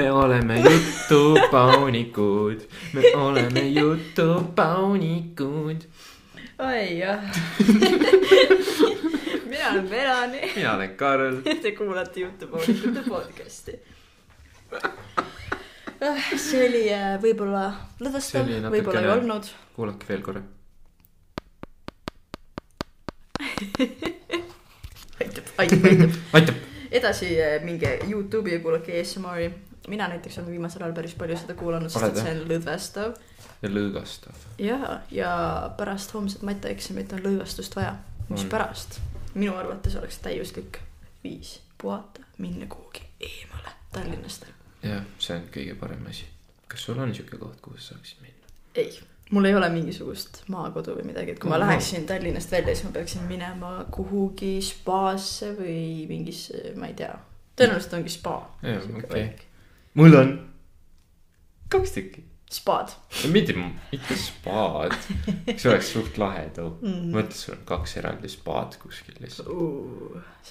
me oleme jutupaunikud, me oleme jutupaunikud. oi jah. mina olen Melani. mina olen Karl. Te kuulate Jutupoolikute podcast'i. see oli äh, võib-olla lõdvestav võib-olla ei olnud. kuulake veel korra. aitab, aitab, aitab. aitab. edasi äh, minge Youtube'i ja kuulake ASMR-i. Mina näiteks olen viimasel ajal päris palju seda kuulanud, sest et see on lõdvestav. ja lõõgastav. ja, ja pärast homset matjaeksamit on lõdvestust vaja. mispärast? minu arvates oleks täiuslik viis puhata, minna kuhugi eemale Tallinnast. jah, see on kõige parem asi. kas sul on siuke koht, kuhu sa saaksid minna? ei, mul ei ole mingisugust maakodu või midagi, et kui ma Kuhu läheksin Tallinnast välja, siis ma peaksin minema kuhugi spaasse või mingisse, ma ei tea, tõenäoliselt ongi spa. Okei. Mul on kaks tükki. spaad. mitte, mitte spaad. see oleks suht lahe too Mm. mõtle, sul on kaks eraldi spaad kuskil lihtsalt.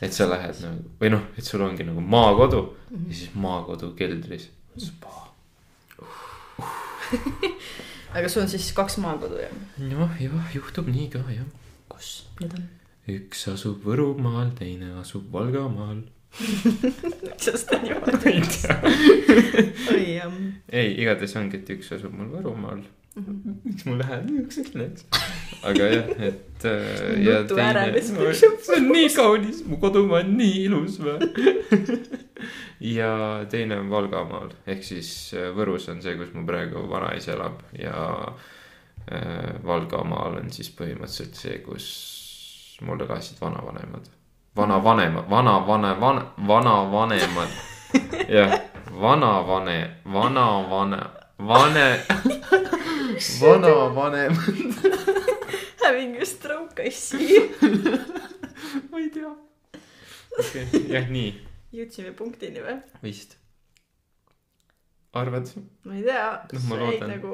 et sa lähed nagu või noh, et sul ongi nagu maakodu ja siis maakodu keldris spa. aga sul on siis kaks maakodu jah? noh, jah, juhtub nii ka jah. kus need on? üks asub Võrumaal, teine asub Valgamaal. miks sa niimoodi ei tea. oi jah. ei, igatahes ongi, et üks asub mul Võrumaal. miks mul läheb niisuguseks läks? aga jah, et äh, ja teine see on nii kaunis, mu kodumaa on nii ilus või. ja teine on Valgamaal ehk siis äh, Võrus on see, kus mu praegu vanaisa elab ja äh, Valgamaal on siis põhimõtteliselt see, kus mul elasid vanavanemad. Vanavanemad, vanavane, vana, vanavanemad. jah, vanavane, vanavane, vane, vanavanemad. Having a stroke I see. ma ei tea. okei okay., jah, nii jõudsime punktini või? vist. arvad? ma ei tea, ma sa jäid nagu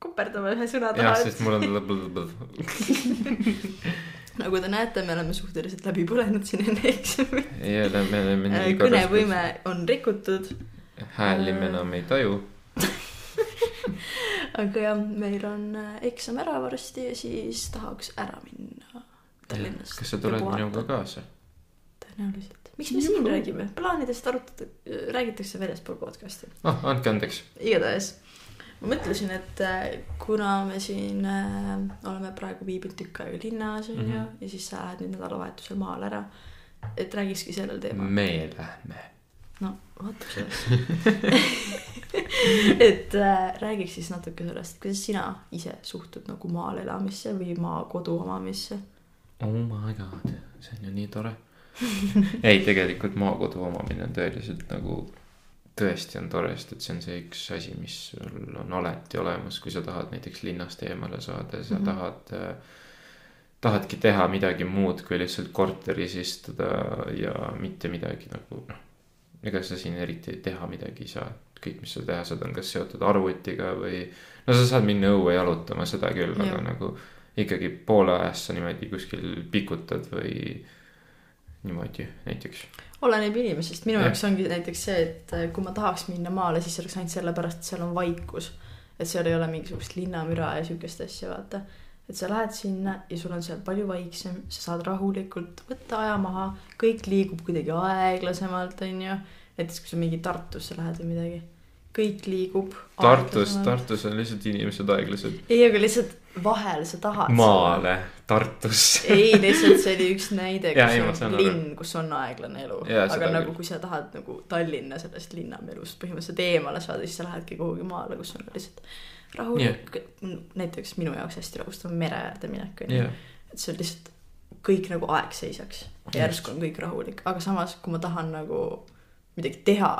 koperdama ühe sõna jah, taha, sest mul on nagu te näete, me oleme suhteliselt läbi põlenud siin enne eksamit. ei ole, me oleme nii kõnevõime on rikutud, hääli me enam ei taju. aga jah, meil on äh, eksam ära varsti ja siis tahaks ära minna Tallinnast. kas sa tuled minuga? kaasa? tõenäoliselt. miks me siin räägime? plaanidest arutatakse, räägitakse väljaspool podcast'i. ah, andke andeks. igatahes ma mõtlesin, et äh, kuna me siin äh, oleme praegu viibinud tükk aega linnas onju mm. -hmm. ja siis sa lähed nüüd nädalavahetusel maale ära, et räägikski sellel teemal. me lähme. no sellest. et äh, räägiks siis natuke sellest, kuidas sina ise suhtud nagu maal elamisse või maakodu omamisse. oh my god, see on ju nii tore. ei, tegelikult maakodu omamine on tõeliselt nagu, tõesti on tore, sest et see on see üks asi, mis sul on alati olemas, kui sa tahad näiteks linnast eemale saada, sa mm. -hmm. tahad äh, tahadki teha midagi muud, kui lihtsalt korteris istuda ja mitte midagi nagu noh. ega sa siin eriti teha midagi ei saa, kõik, mis sa teha saad, on kas seotud arvutiga või. no sa saad minna õue jalutama, seda küll, aga Jah. nagu ikkagi poole ajast sa niimoodi kuskil pikutad või niimoodi näiteks. oleneb inimesest, minu jaoks ongi näiteks see, et äh, kui ma tahaks minna maale, siis oleks ainult sellepärast, et seal on vaikus. et seal ei ole mingisugust linnamüra ja siukest asja, vaata. et sa lähed sinna ja sul on seal palju vaiksem, sa saad rahulikult võtta aja maha, kõik liigub kuidagi aeglasemalt, onju. näiteks kui sa mingi Tartusse lähed või midagi, kõik liigub. Tartus, Tartus on lihtsalt inimesed aeglased. ei, aga lihtsalt vahel sa tahad. maale, Tartusse. ei, lihtsalt see oli üks näide, kus on linn, kus on aeglane elu. Aga nagu kui sa tahad nagu Tallinna sellest linnamelust põhimõtteliselt eemale saada, siis sa lähedki kuhugi maale, kus on lihtsalt rahulik yeah.. näiteks minu jaoks hästi rahustav mere äärde minek on ju et see on lihtsalt kõik nagu aeg seisaks ja järsku on kõik rahulik, aga samas, kui ma tahan nagu midagi teha,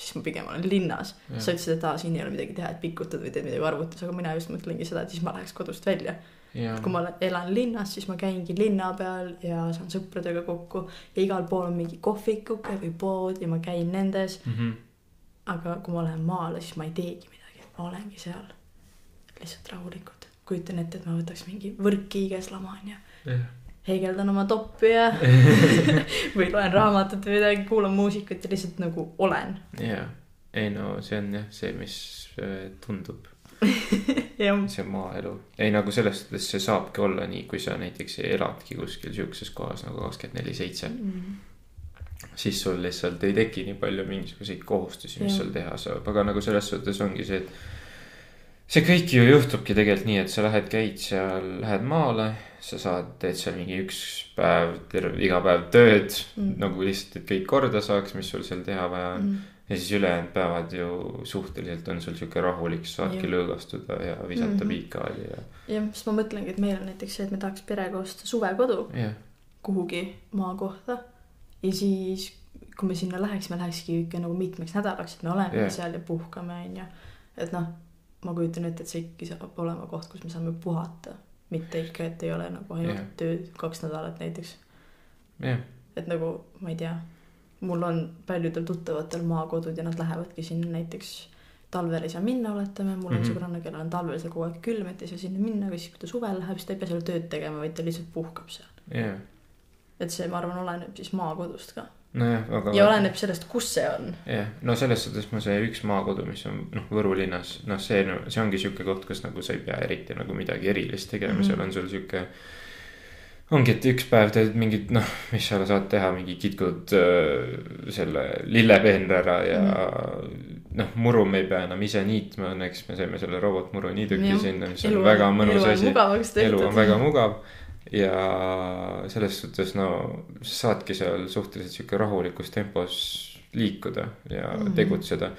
siis ma pigem olen linnas. Sa ütlesid, et aa, siin ei ole midagi teha, et pikutad või teed midagi arvutis, aga mina just mõtlengi seda, et siis ma läheks kodust välja. ja kui ma elan linnas, siis ma käingi linna peal ja saan sõpradega kokku ja igal pool on mingi kohvikuke või pood ja ma käin nendes. Mhm. aga kui ma lähen maale, siis ma ei teegi midagi, ma olengi seal lihtsalt rahulikult. kujutan ette, et ma võtaks mingi võrkkiigeslama onju jah, heegeldan oma toppi ja või loen raamatut või midagi, kuulan muusikat ja lihtsalt nagu olen. jaa, ei no see on jah see, mis äh, tundub, see on maaelu. ei nagu selles suhtes see saabki olla nii, kui sa näiteks eladki kuskil sihukeses kohas nagu kakskümmend neli seitse. siis sul lihtsalt ei teki nii palju mingisuguseid kohustusi, mis Jah. sul teha saab, aga nagu selles suhtes ongi see, et see kõik ju juhtubki tegelikult nii, et sa lähed, käid seal, lähed maale, sa saad, teed seal mingi üks päev, terve, iga päev tööd Mm. nagu lihtsalt, et kõik korda saaks, mis sul seal teha vaja on. Mhm. ja siis ülejäänud päevad ju suhteliselt on sul sihuke rahulik, saadki Jah. lõõgastuda ja visata mm. -hmm. piikaali ja, jah, sest ma mõtlengi, et meil on näiteks see, et me tahaks perega osta suvekodu jah, kuhugi maakohta ja siis kui me sinna läheks, me lähekski ikka nagu mitmeks nädalaks, et me oleme yeah. seal ja puhkame, onju. et noh, ma kujutan ette, et see ikkagi saab olema koht, kus me saame puhata, mitte ikka, et ei ole nagu ainult yeah. tööd kaks nädalat näiteks. jah, et nagu ma ei tea, mul on paljudel tuttavatel maakodud ja nad lähevadki sinna näiteks talvel ei saa minna, oletame, mul on mm. -hmm. sõbranna, kellel on talvel seal kogu aeg külm, et ei saa sinna minna, aga siis kui ta suvel läheb, siis ta ei pea seal tööd tegema, vaid ta lihtsalt puhkab seal. jah, et see, ma arvan, oleneb siis maakodust ka nojah, aga. ja oleneb sellest, kus see on. jah, no selles suhtes ma see üks maakodu, mis on noh, Võru linnas, noh, see, see ongi sihuke koht, kus nagu sa ei pea eriti nagu midagi erilist tegema mm. -hmm. seal on sul sihuke. ongi, et üks päev teed mingit noh, mis sa saad teha, mingi kitkud äh, selle lillepeenra ära ja mm -hmm. noh, muru me ei pea enam ise niitma, õnneks me saime selle robotmuru niiduki sinna, mis on väga mõnus asi. elu on väga mugav ja selles suhtes no sa saadki seal suhteliselt sihuke rahulikus tempos liikuda ja mm. -hmm. tegutseda.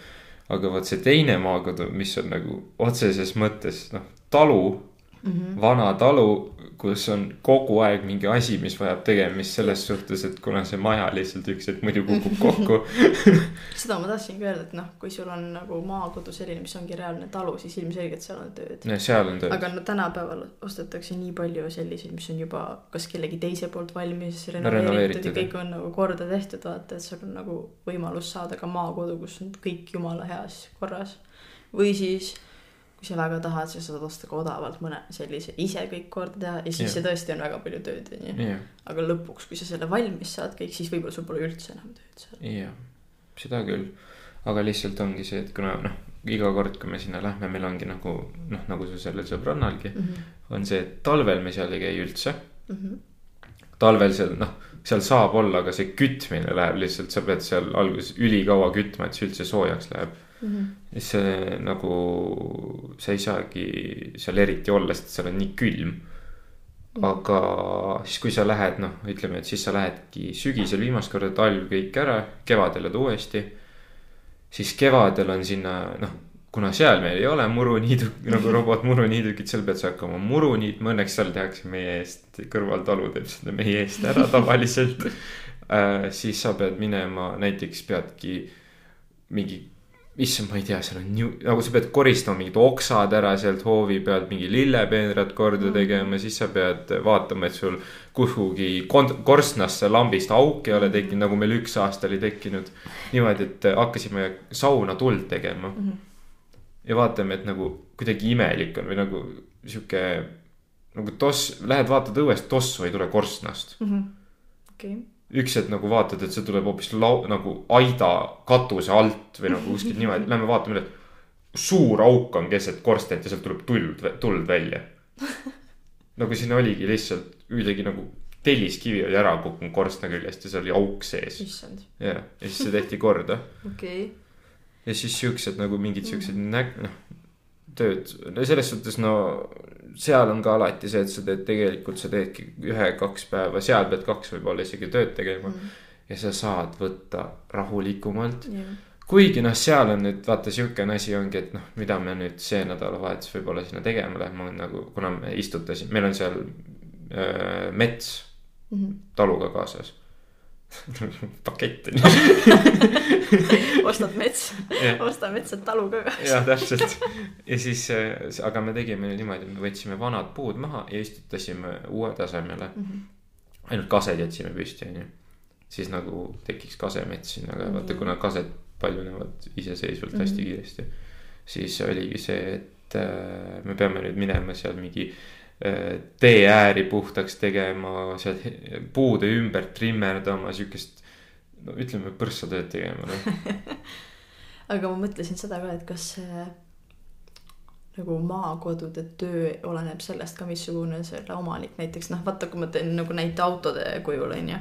aga vot see teine maakodu, mis on nagu otseses mõttes noh, talu, mm. -hmm. vana talu, kus on kogu aeg mingi asi, mis vajab tegemist selles suhtes, et kuna see maja lihtsalt üks hetk muidu kukub kokku. seda ma tahtsingi öelda, et noh, kui sul on nagu maakodu selline, mis ongi reaalne talu, siis ilmselgelt seal on tööd. seal on töö. aga no tänapäeval ostetakse nii palju selliseid, mis on juba kas kellegi teise poolt valmis renoveeritud renoveeritud, ja kõik on nagu korda tehtud, vaata, et sul on nagu võimalus saada ka maakodu, kus on kõik jumala heas korras. või siis, kui sa väga tahad, sa saad osta ka odavalt mõne sellise ise kõik korda teha ja siis Jah. see tõesti on väga palju tööd, onju. aga lõpuks, kui sa selle valmis saad kõik, siis võib-olla sul pole üldse enam tööd seal. jah, seda küll. aga lihtsalt ongi see, et kuna noh, iga kord, kui me sinna lähme, meil ongi nagu noh, nagu su sellel sõbrannalgi mm. on see, et talvel me seal ei käi üldse. -hmm. talvel seal noh, seal saab olla, aga see kütmine läheb lihtsalt, sa pead seal alguses ülikaua kütma, et see üldse soojaks läheb. Mm -hmm. see nagu, sa ei saagi seal eriti olla, sest seal on nii külm. aga siis, kui sa lähed, noh, ütleme, et siis sa lähedki sügisel viimast korda talv kõik ära, kevadel oled uuesti. siis kevadel on sinna, noh, kuna seal meil ei ole muruniidu nagu robotmuruniidukit, seal pead sa hakkama muru niitma, õnneks seal tehakse meie eest, kõrvaltalu teeb seda meie eest ära tavaliselt äh,. siis sa pead minema, näiteks peadki mingi issand, ma ei tea, seal on nii, nagu sa pead koristama mingid oksad ära sealt hoovi pealt, mingi lillepeenrad korda Mm. tegema, siis sa pead vaatama, et sul kuhugi korstnasse lambist auk ei ole tekkinud, nagu meil üks aasta oli tekkinud. niimoodi, et hakkasime sauna tuld tegema Mm -hmm. ja vaatame, et nagu kuidagi imelik on või nagu sihuke nagu toss, lähed vaatad õuest, tossu ei tule korstnast. Mhm. okei, üks hetk nagu vaatad, et see tuleb hoopis lau-, nagu aida katuse alt või nagu kuskilt niimoodi, lähme vaatame, suur auk on keset korstent ja sealt tuleb tuld, tuld välja. nagu sinna oligi lihtsalt kuidagi nagu telliskivi oli ära kukkunud korstna küljest ja seal oli auk sees. issand, ja, ja siis see tehti korda. Okei. Ja siis siuksed nagu mingid siuksed näg-, noh, tööd, no selles suhtes no seal on ka alati see, et sa teed tegelikult, sa teedki ühe-kaks päeva, seal pead kaks võib-olla isegi tööd tegema mm.. ja sa saad võtta rahulikumalt. jah, kuigi noh, seal on nüüd vaata siukene asi ongi, et noh, mida me nüüd see nädalavahetus võib-olla sinna tegema lähme, on nagu, kuna me istutasime, meil on seal öö, mets Mhm. taluga kaasas pakett on ostad metsa, ju. osta metsad taluga ka. jah, täpselt ja siis, aga me tegime niimoodi, me võtsime vanad puud maha ja istutasime uue tasemele. Mhm. ainult kased jätsime püsti, onju. siis nagu tekiks kasemets sinna ka, vaata Mhm. kuna kased paljunevad iseseisvalt hästi Mhm. kiiresti. siis oligi see, et äh, me peame nüüd minema seal mingi äh, tee ääri puhtaks tegema, seal puude ümber trimmerdama, siukest. no ütleme, põrssatööd tegema, noh. aga ma mõtlesin seda ka, et kas nagu maakodude töö oleneb sellest ka, missugune selle omanik näiteks noh, vaata, kui ma teen nagu näite autode kujul onju.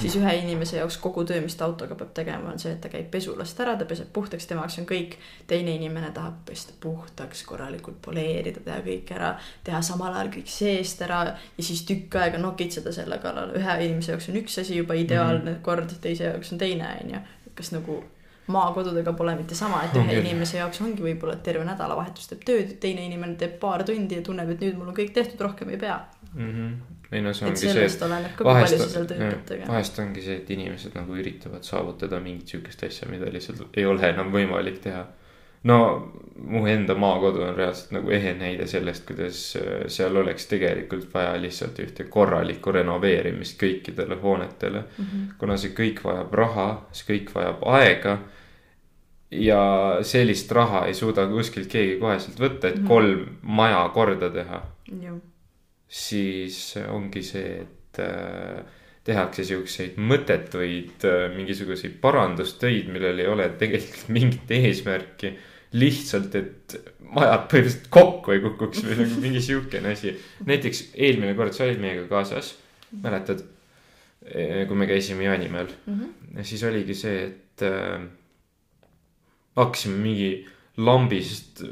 siis ühe inimese jaoks kogu töö, mis ta autoga peab tegema, on see, et ta käib pesulast ära, ta peseb puhtaks, tema jaoks on kõik. teine inimene tahab pesta puhtaks, korralikult poleerida, teha kõik ära, teha samal ajal kõik seest ära ja siis tükk aega nokitseda selle kallal. ühe inimese jaoks on üks asi juba ideaalne kord, teise jaoks on teine onju. kas nagu maakodudega pole mitte sama, et ühe küll. inimese jaoks ongi võib-olla, et terve nädalavahetus teeb tööd, teine inimene teeb paar tundi ja tunneb, et nüüd mul on kõik tehtud, rohkem ei pea. Mhm. ei no see et ongi see, pead tegema. vahest ongi see, et inimesed nagu üritavad saavutada mingit siukest asja, mida lihtsalt ei ole enam võimalik teha. no mu enda maakodu on reaalselt nagu ehe näide sellest, kuidas äh, seal oleks tegelikult vaja lihtsalt ühte korralikku renoveerimist kõikidele hoonetele. Mhm. kuna see kõik vajab raha, see kõik vajab aega. Ja sellist raha ei suuda kuskilt keegi koheselt võtta, et Mhm. kolm maja korda teha siis ongi see, et äh, tehakse siukseid mõttetuid äh, mingisuguseid parandustöid, millel ei ole tegelikult mingit eesmärki. lihtsalt, et majad põhimõtteliselt kokku ei kukuks või nagu mingi siukene asi. näiteks eelmine kord sa olid meiega kaasas, mäletad? kui me käisime Jaanimäel Mhm. ja siis oligi see, et äh, hakkasime mingi lambist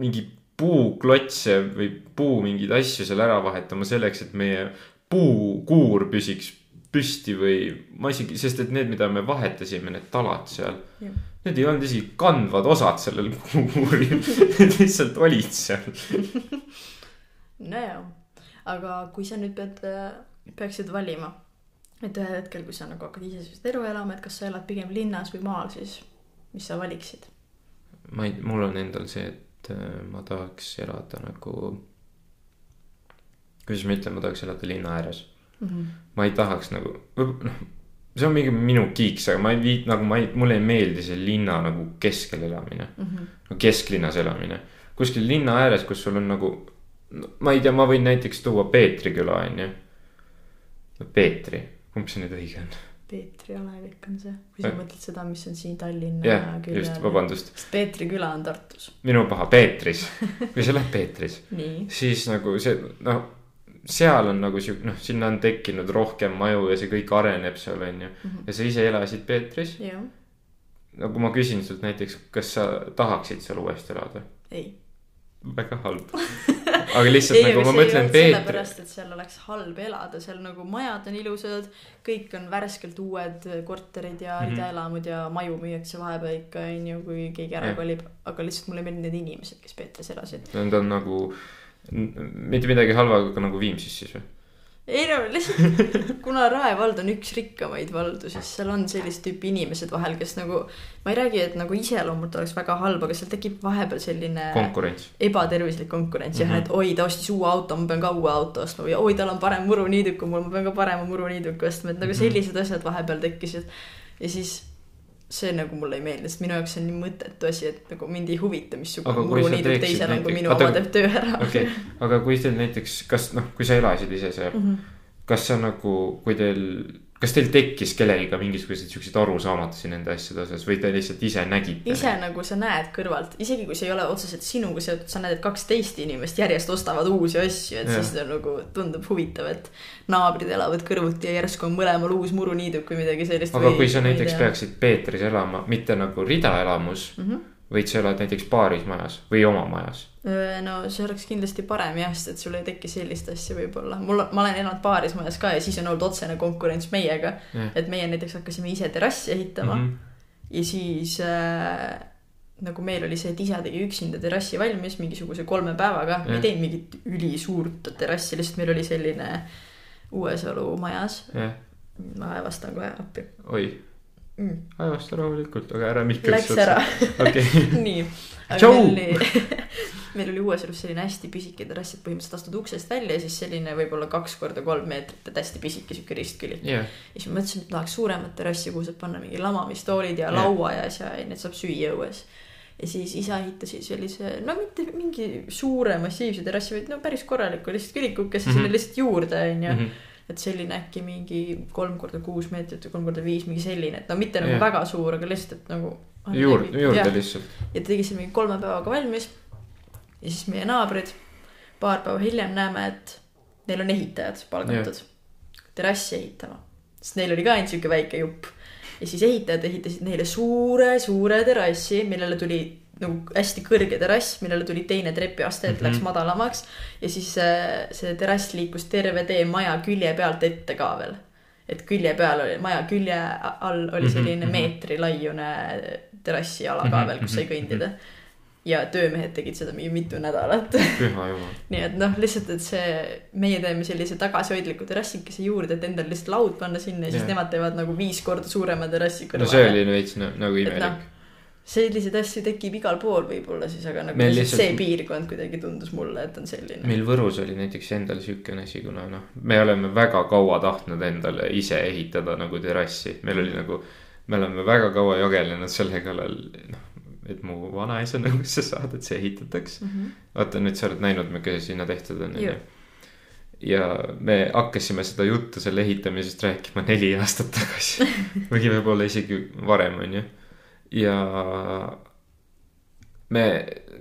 mingi puuklotse või puu mingeid asju seal ära vahetama selleks, et meie puukuur püsiks püsti või ma isegi, sest et need, mida me vahetasime, need talad seal. Need ei olnud isegi kandvad osad sellel puukuuril, need lihtsalt olid seal. nojah, aga kui sa nüüd pead, peaksid valima, et ühel hetkel, kui sa nagu hakkad iseseisvat elu elama, et kas sa elad pigem linnas või maal, siis mis sa valiksid? ma ei, mul on endal see, et äh, ma tahaks elada nagu. kuidas ma ütlen, ma tahaks elada linna ääres. ma ei tahaks nagu, noh, see on mingi minu kiiks, aga ma ei viit- nagu ma ei, mulle ei meeldi see linna nagu keskel elamine. no kesklinnas elamine, kuskil linna ääres, kus sul on nagu, ma ei tea, ma võin näiteks tuua Peetri küla, onju. Peetri, kumb see nüüd õige on? Peetri alevik on see, kui sa mõtled seda, mis on siin Tallinna just, küljel. vabandust, sest Peetri küla on Tartus. minu paha Peetris, kui sa lähed Peetris siis nagu see noh, seal on nagu sihuke noh, sinna on tekkinud rohkem maju ja see kõik areneb seal onju. ja sa ise elasid Peetris, jah, no kui ma küsin sult näiteks, kas sa tahaksid seal uuesti elada? ei. väga halb. aga lihtsalt nagu ma mõtlen Peetri, sellepärast, et seal oleks halb elada, seal nagu majad on ilusad, kõik on värskelt uued korterid ja Mhm. ridaelamud ja maju müüakse vahepeal ikka onju, kui keegi ära kolib, aga lihtsalt mulle ei meeldi need inimesed, kes Peetris elasid. need on nagu mitte midagi halba, aga nagu Viimsis siis või? Ei no lihtsalt, kuna Rae vald on üks rikkamaid valdu, siis seal on sellist tüüpi inimesed vahel, kes nagu, ma ei räägi, et nagu iseloomult oleks väga halb, aga seal tekib vahepeal selline konkurents. ebatervislik konkurents jah Mhm. mm, -hmm. et oi, ta ostis uue auto, ma pean ka uue auto ostma või oi, tal on parem muruniiduk kui mul, ma pean ka parema muruniiduku ostma, et nagu Mhm. sellised asjad vahepeal tekkisid. ja siis see nagu mulle ei meeldi, sest minu jaoks see on nii mõttetu asi, et nagu mind ei huvita, missugune teeksid teisel on, kui näiteks- minu vaata- oma teeb töö ära. okei okay., aga kui teil näiteks, kas noh, kui sa elasid ise seal, Mhm. kas sa nagu, kui teil, kas teil tekkis kellegiga mingisuguseid siukseid arusaamatusi nende asjade osas või te lihtsalt ise nägite? ise nagu sa näed kõrvalt, isegi kui see ei ole otseselt sinuga seotud, sa näed, et kaksteist inimest järjest ostavad uusi asju, et Jah. siis ta nagu tundub huvitav, et naabrid elavad kõrvuti ja järsku on mõlemal uus muruniiduk või midagi sellist. aga kui sa näiteks. peaksid Peetris elama, mitte nagu ridaelamus mm. -hmm. Vaid sa elad näiteks paaris majas või oma majas. no see oleks kindlasti parem jah, sest et sul ei teki sellist asja võib-olla. mul, ma olen elanud paaris majas ka ja siis on olnud otsene konkurents meiega. Et meie näiteks hakkasime ise terrassi ehitama mm. -hmm. ja siis äh, nagu meil oli see, et isa tegi üksinda terrassi valmis mingisuguse kolme päevaga. me ei teinud mingit ülisuurt terrassi, lihtsalt meil oli selline Uuesalu majas. ma aevastan kohe appi oi, mm.. aevasta rahulikult, aga ära mihkelda. Läks ära. okei, nii, Tšau! meil oli, oli Uuesalus selline hästi pisike terrass, et põhimõtteliselt astud uksest välja ja siis selline võib-olla kaks korda kolm meetrit, et hästi pisike sihuke ristküli. jah, ja siis ma mõtlesin, et tahaks suuremat terrassi, kuhu saab panna mingi lamamistoolid ja Jah. laua ja asja ja need saab süüa õues. ja siis isa ehitas siis sellise no mitte mingi suure massiivse terrassi vaid no päris korraliku lihtsalt kirikukese mm -hmm. sinna lihtsalt juurde onju Mhm. Et selline äkki mingi kolm korda kuus meetrit või kolm korda viis mingi selline et no mitte nagu Jah. väga suur aga lihtsalt et nagu juurde, juurde Jah. lihtsalt. ja ta tegi selle mingi kolme päevaga valmis ja siis meie naabrid paar päeva hiljem näeme et neil on ehitajad palgatud terrassi ehitama sest neil oli ka ainult siuke väike jupp ja siis ehitajad ehitasid neile suure suure terrassi millele tuli nagu hästi kõrge terrass millele tuli teine trepiaste et mm -hmm. läks Mhm. madalamaks ja siis äh, see terrass liikus terve tee maja külje pealt ette ka veel et külje peal oli maja külje all oli Mhm, selline mhm. meetri laiune terrassiala ka Mhm, veel kus sai kõndida ja töömehed tegid seda mingi mitu nädalat nii et noh lihtsalt et see meie teeme sellise tagasihoidliku terrassikese juurde et endal lihtsalt laud panna sinna ja siis Jah. nemad teevad nagu viis korda suurema terrassi no see oli veits na- nagu noh, imelik. Selliseid asju tekib igal pool võib-olla siis aga nagu Meil lihtsalt see piirkond kuidagi tundus mulle et on selline meil Võrus oli näiteks endal siukene asi, kuna noh, me oleme väga kaua tahtnud endale ise ehitada nagu terrassi, meil oli nagu. me oleme väga kaua jagelenud selle kallal, noh, et mu vanaisa nõusse saada, et see ehitataks. mm -hmm. vaata nüüd sa oled näinud, milline sinna tehtud on, onju. ja me hakkasime seda juttu selle ehitamisest rääkima neli aastat tagasi või võib-olla isegi varem, onju. Ja me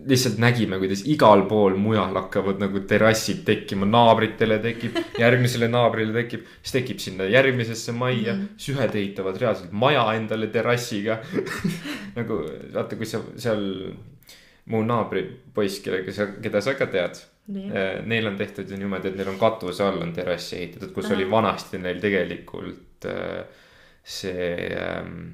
lihtsalt nägime, kuidas igal pool mujal hakkavad nagu terrassid tekkima, naabritele tekib, järgmisele naabrile tekib, siis tekib sinna järgmisesse majja mm. -hmm. siis ühed ehitavad reaalselt maja endale terrassiga. nagu vaata, kui sa seal, mu naabripoiss, kellega sa, keda sa ka tead nii Eh, Neil on tehtud ju niimoodi, et neil on katuse all on terrass ehitatud, kus Ahah. oli vanasti neil tegelikult äh, see ähm,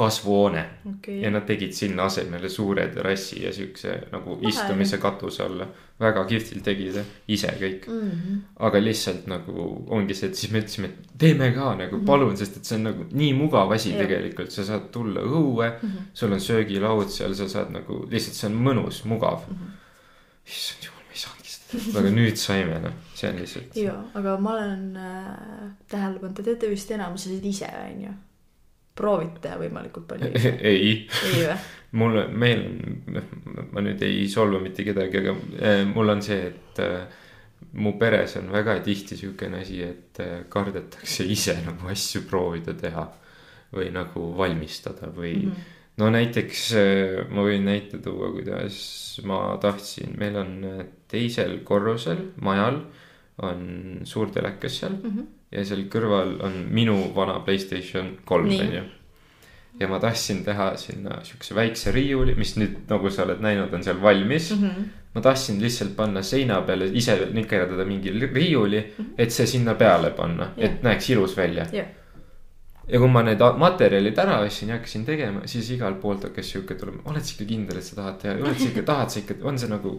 kasvuhoone okei ja nad tegid sinna asemele suure terrassi ja siukse nagu Lahe. istumise katuse alla. väga kihvtilt tegid ise kõik, mm. -hmm. aga lihtsalt nagu ongi see, et siis me ütlesime, et teeme ka nagu Mhm. palun, sest et see on nagu nii mugav asi Jah. tegelikult, sa saad tulla õue, Mm -hmm. sul on söögilaud seal, sa saad nagu lihtsalt see on mõnus, mugav. issand jumal, ma ei saanudki seda, aga nüüd saime noh, see on lihtsalt. ja aga ma olen äh, tähele pannud te teete vist enamus asjad ise onju proovite teha võimalikult palju ise ei, ei või mul, meil on, ma nüüd ei solva mitte kedagi, aga eh, mul on see, et eh, mu peres on väga tihti siukene asi, et eh, kardetakse ise nagu asju proovida teha või nagu valmistada või mm. -hmm. no näiteks ma võin näite tuua, kuidas ma tahtsin, meil on teisel korrusel majal on suur telekas seal Mhm. Ja seal kõrval on minu vana Playstation kolm onju. ja ma tahtsin teha sinna siukse väikse riiuli, mis nüüd nagu sa oled näinud, on seal valmis mm. Mhm. ma tahtsin lihtsalt panna seina peale ise nikerdada mingi li- riiuli, et see sinna peale panna Jah. et näeks ilus välja. jah ja kui ma need materjalid ära ostsin ja hakkasin tegema, siis igalt poolt hakkas sihuke tulema, oled sa ikka kindel, et sa tahad teha, oled sa ikka, tahad sa ikka, on see nagu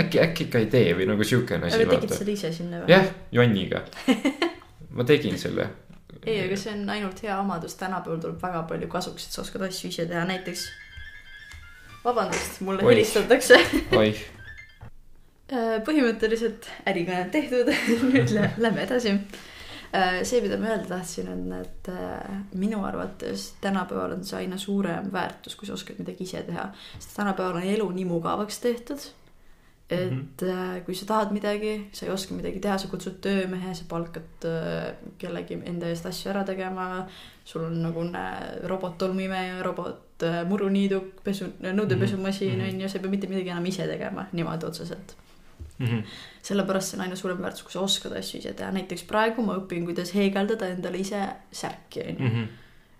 äkki, äkki ikka ei tee või nagu siukene asi aga tegid selle ise sinna või jah, jonniga. ma tegin selle. ei aga see on ainult hea omadus tänapäeval tuleb väga palju kasuks et sa oskad asju ise teha näiteks vabandust mulle Oih. helistatakse oih, Äh, põhimõtteliselt ärikõned tehtud, nüüd lä- lähme edasi. see, mida ma öelda tahtsin, on, et äh, minu arvates tänapäeval on see aina suurem väärtus, kui sa oskad midagi ise teha. sest tänapäeval on elu nii mugavaks tehtud. Et mm -hmm. kui sa tahad midagi, sa ei oska midagi teha, sa kutsud töömehe, sa palkad äh, kellegi enda eest asju ära tegema. sul on nagu näe, robot-tolmuimeja, robot äh, muruniiduk, pesu, nõudepesumasin Mhm. on ju, sa ei pea mitte midagi enam ise tegema niimoodi otseselt Mhm. sellepärast see on aina suurem väärtus, kui sa oskad asju ise teha, näiteks praegu ma õpin, kuidas heegeldada endale ise särki, onju. Mhm.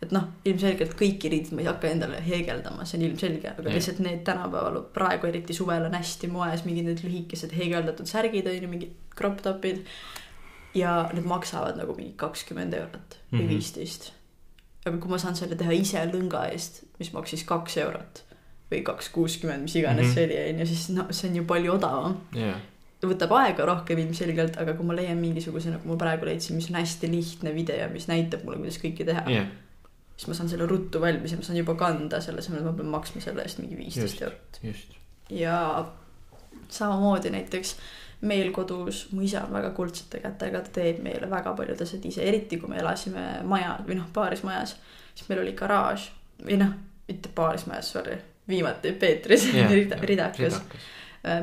Et noh, ilmselgelt kõiki riideid ma ei hakka endale heegeldama, see on ilmselge, aga Jah. lihtsalt need tänapäeval praegu eriti suvel on hästi moes mingid need lühikesed heegeldatud särgid onju, mingid crop top'id. ja need maksavad nagu mingi kakskümmend eurot või Mhm. viisteist. aga kui ma saan selle teha ise lõnga eest, mis maksis kaks eurot või kaks kuuskümmend, mis iganes Mhm. see oli onju, siis noh, see on ju palju odavam jah, võtab aega rohkem ilmselgelt, aga kui ma leian mingisuguse, nagu ma praegu leidsin, mis on hästi lihtne video, mis näitab mulle, kuidas kõike teha, jah, siis ma saan selle ruttu valmis ja ma saan juba kanda selle asemel, ma pean maksma selle eest mingi viisteist eurot. ja samamoodi näiteks meil kodus, mu isa on väga kuldsete kätega, ta teeb meile väga paljud asjad ise, eriti kui me elasime maja või noh, paarismajas, siis meil oli garaaž või noh, mitte paarismajas, sorry, viimati Peetris jah, ridakas. ridakas.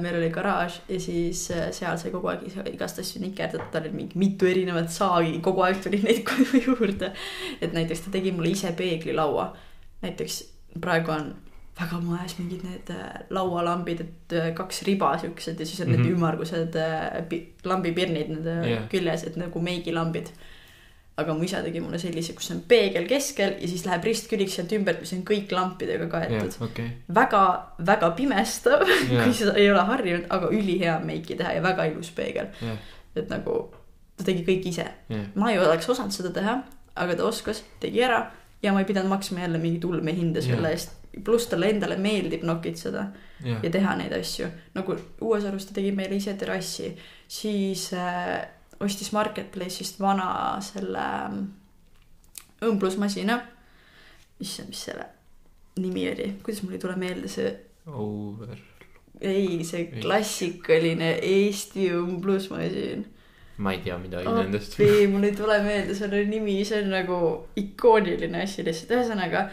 Meil oli garaaž ja siis äh, seal sai kogu aeg igast asju nikerdada, tal oli mingi mitu erinevat saagi, kogu aeg tuli neid koju juurde. et näiteks ta tegi mulle ise peeglilaua. näiteks praegu on väga moes mingid need äh, laualambid, et äh, kaks riba siuksed ja siis on mm -hmm. need Mhm. ümmargused äh, pi- lambipirnid nende yeah. küljes, et nagu meigilambid. Aga mu isa tegi mulle sellise, kus on peegel keskel ja siis läheb ristküliks sealt ümbert, mis on kõik lampidega kaetud jah, okei. väga, väga pimestav Jah. kui sa ei ole harjunud, aga ülihea meiki teha ja väga ilus peegel. jah, et nagu ta tegi kõik ise. jah, ma ei oleks osanud seda teha, aga ta oskas, tegi ära ja ma ei pidanud maksma jälle mingit ulmehinda selle Jah. eest. pluss talle endale meeldib nokitseda jah ja, teha neid asju. nagu Uues-Arus ta tegi meile ise terrassi, siis äh, ostis Marketplace'ist vana selle ähm, õmblusmasina. issand, mis selle nimi oli, kuidas mul ei tule meelde see over, ei, see klassikaline Eesti õmblusmasin. ma ei tea midagi Oh, nendest. ei, mul ei tule meelde selle nimi, see on nagu ikooniline asi lihtsalt, ühesõnaga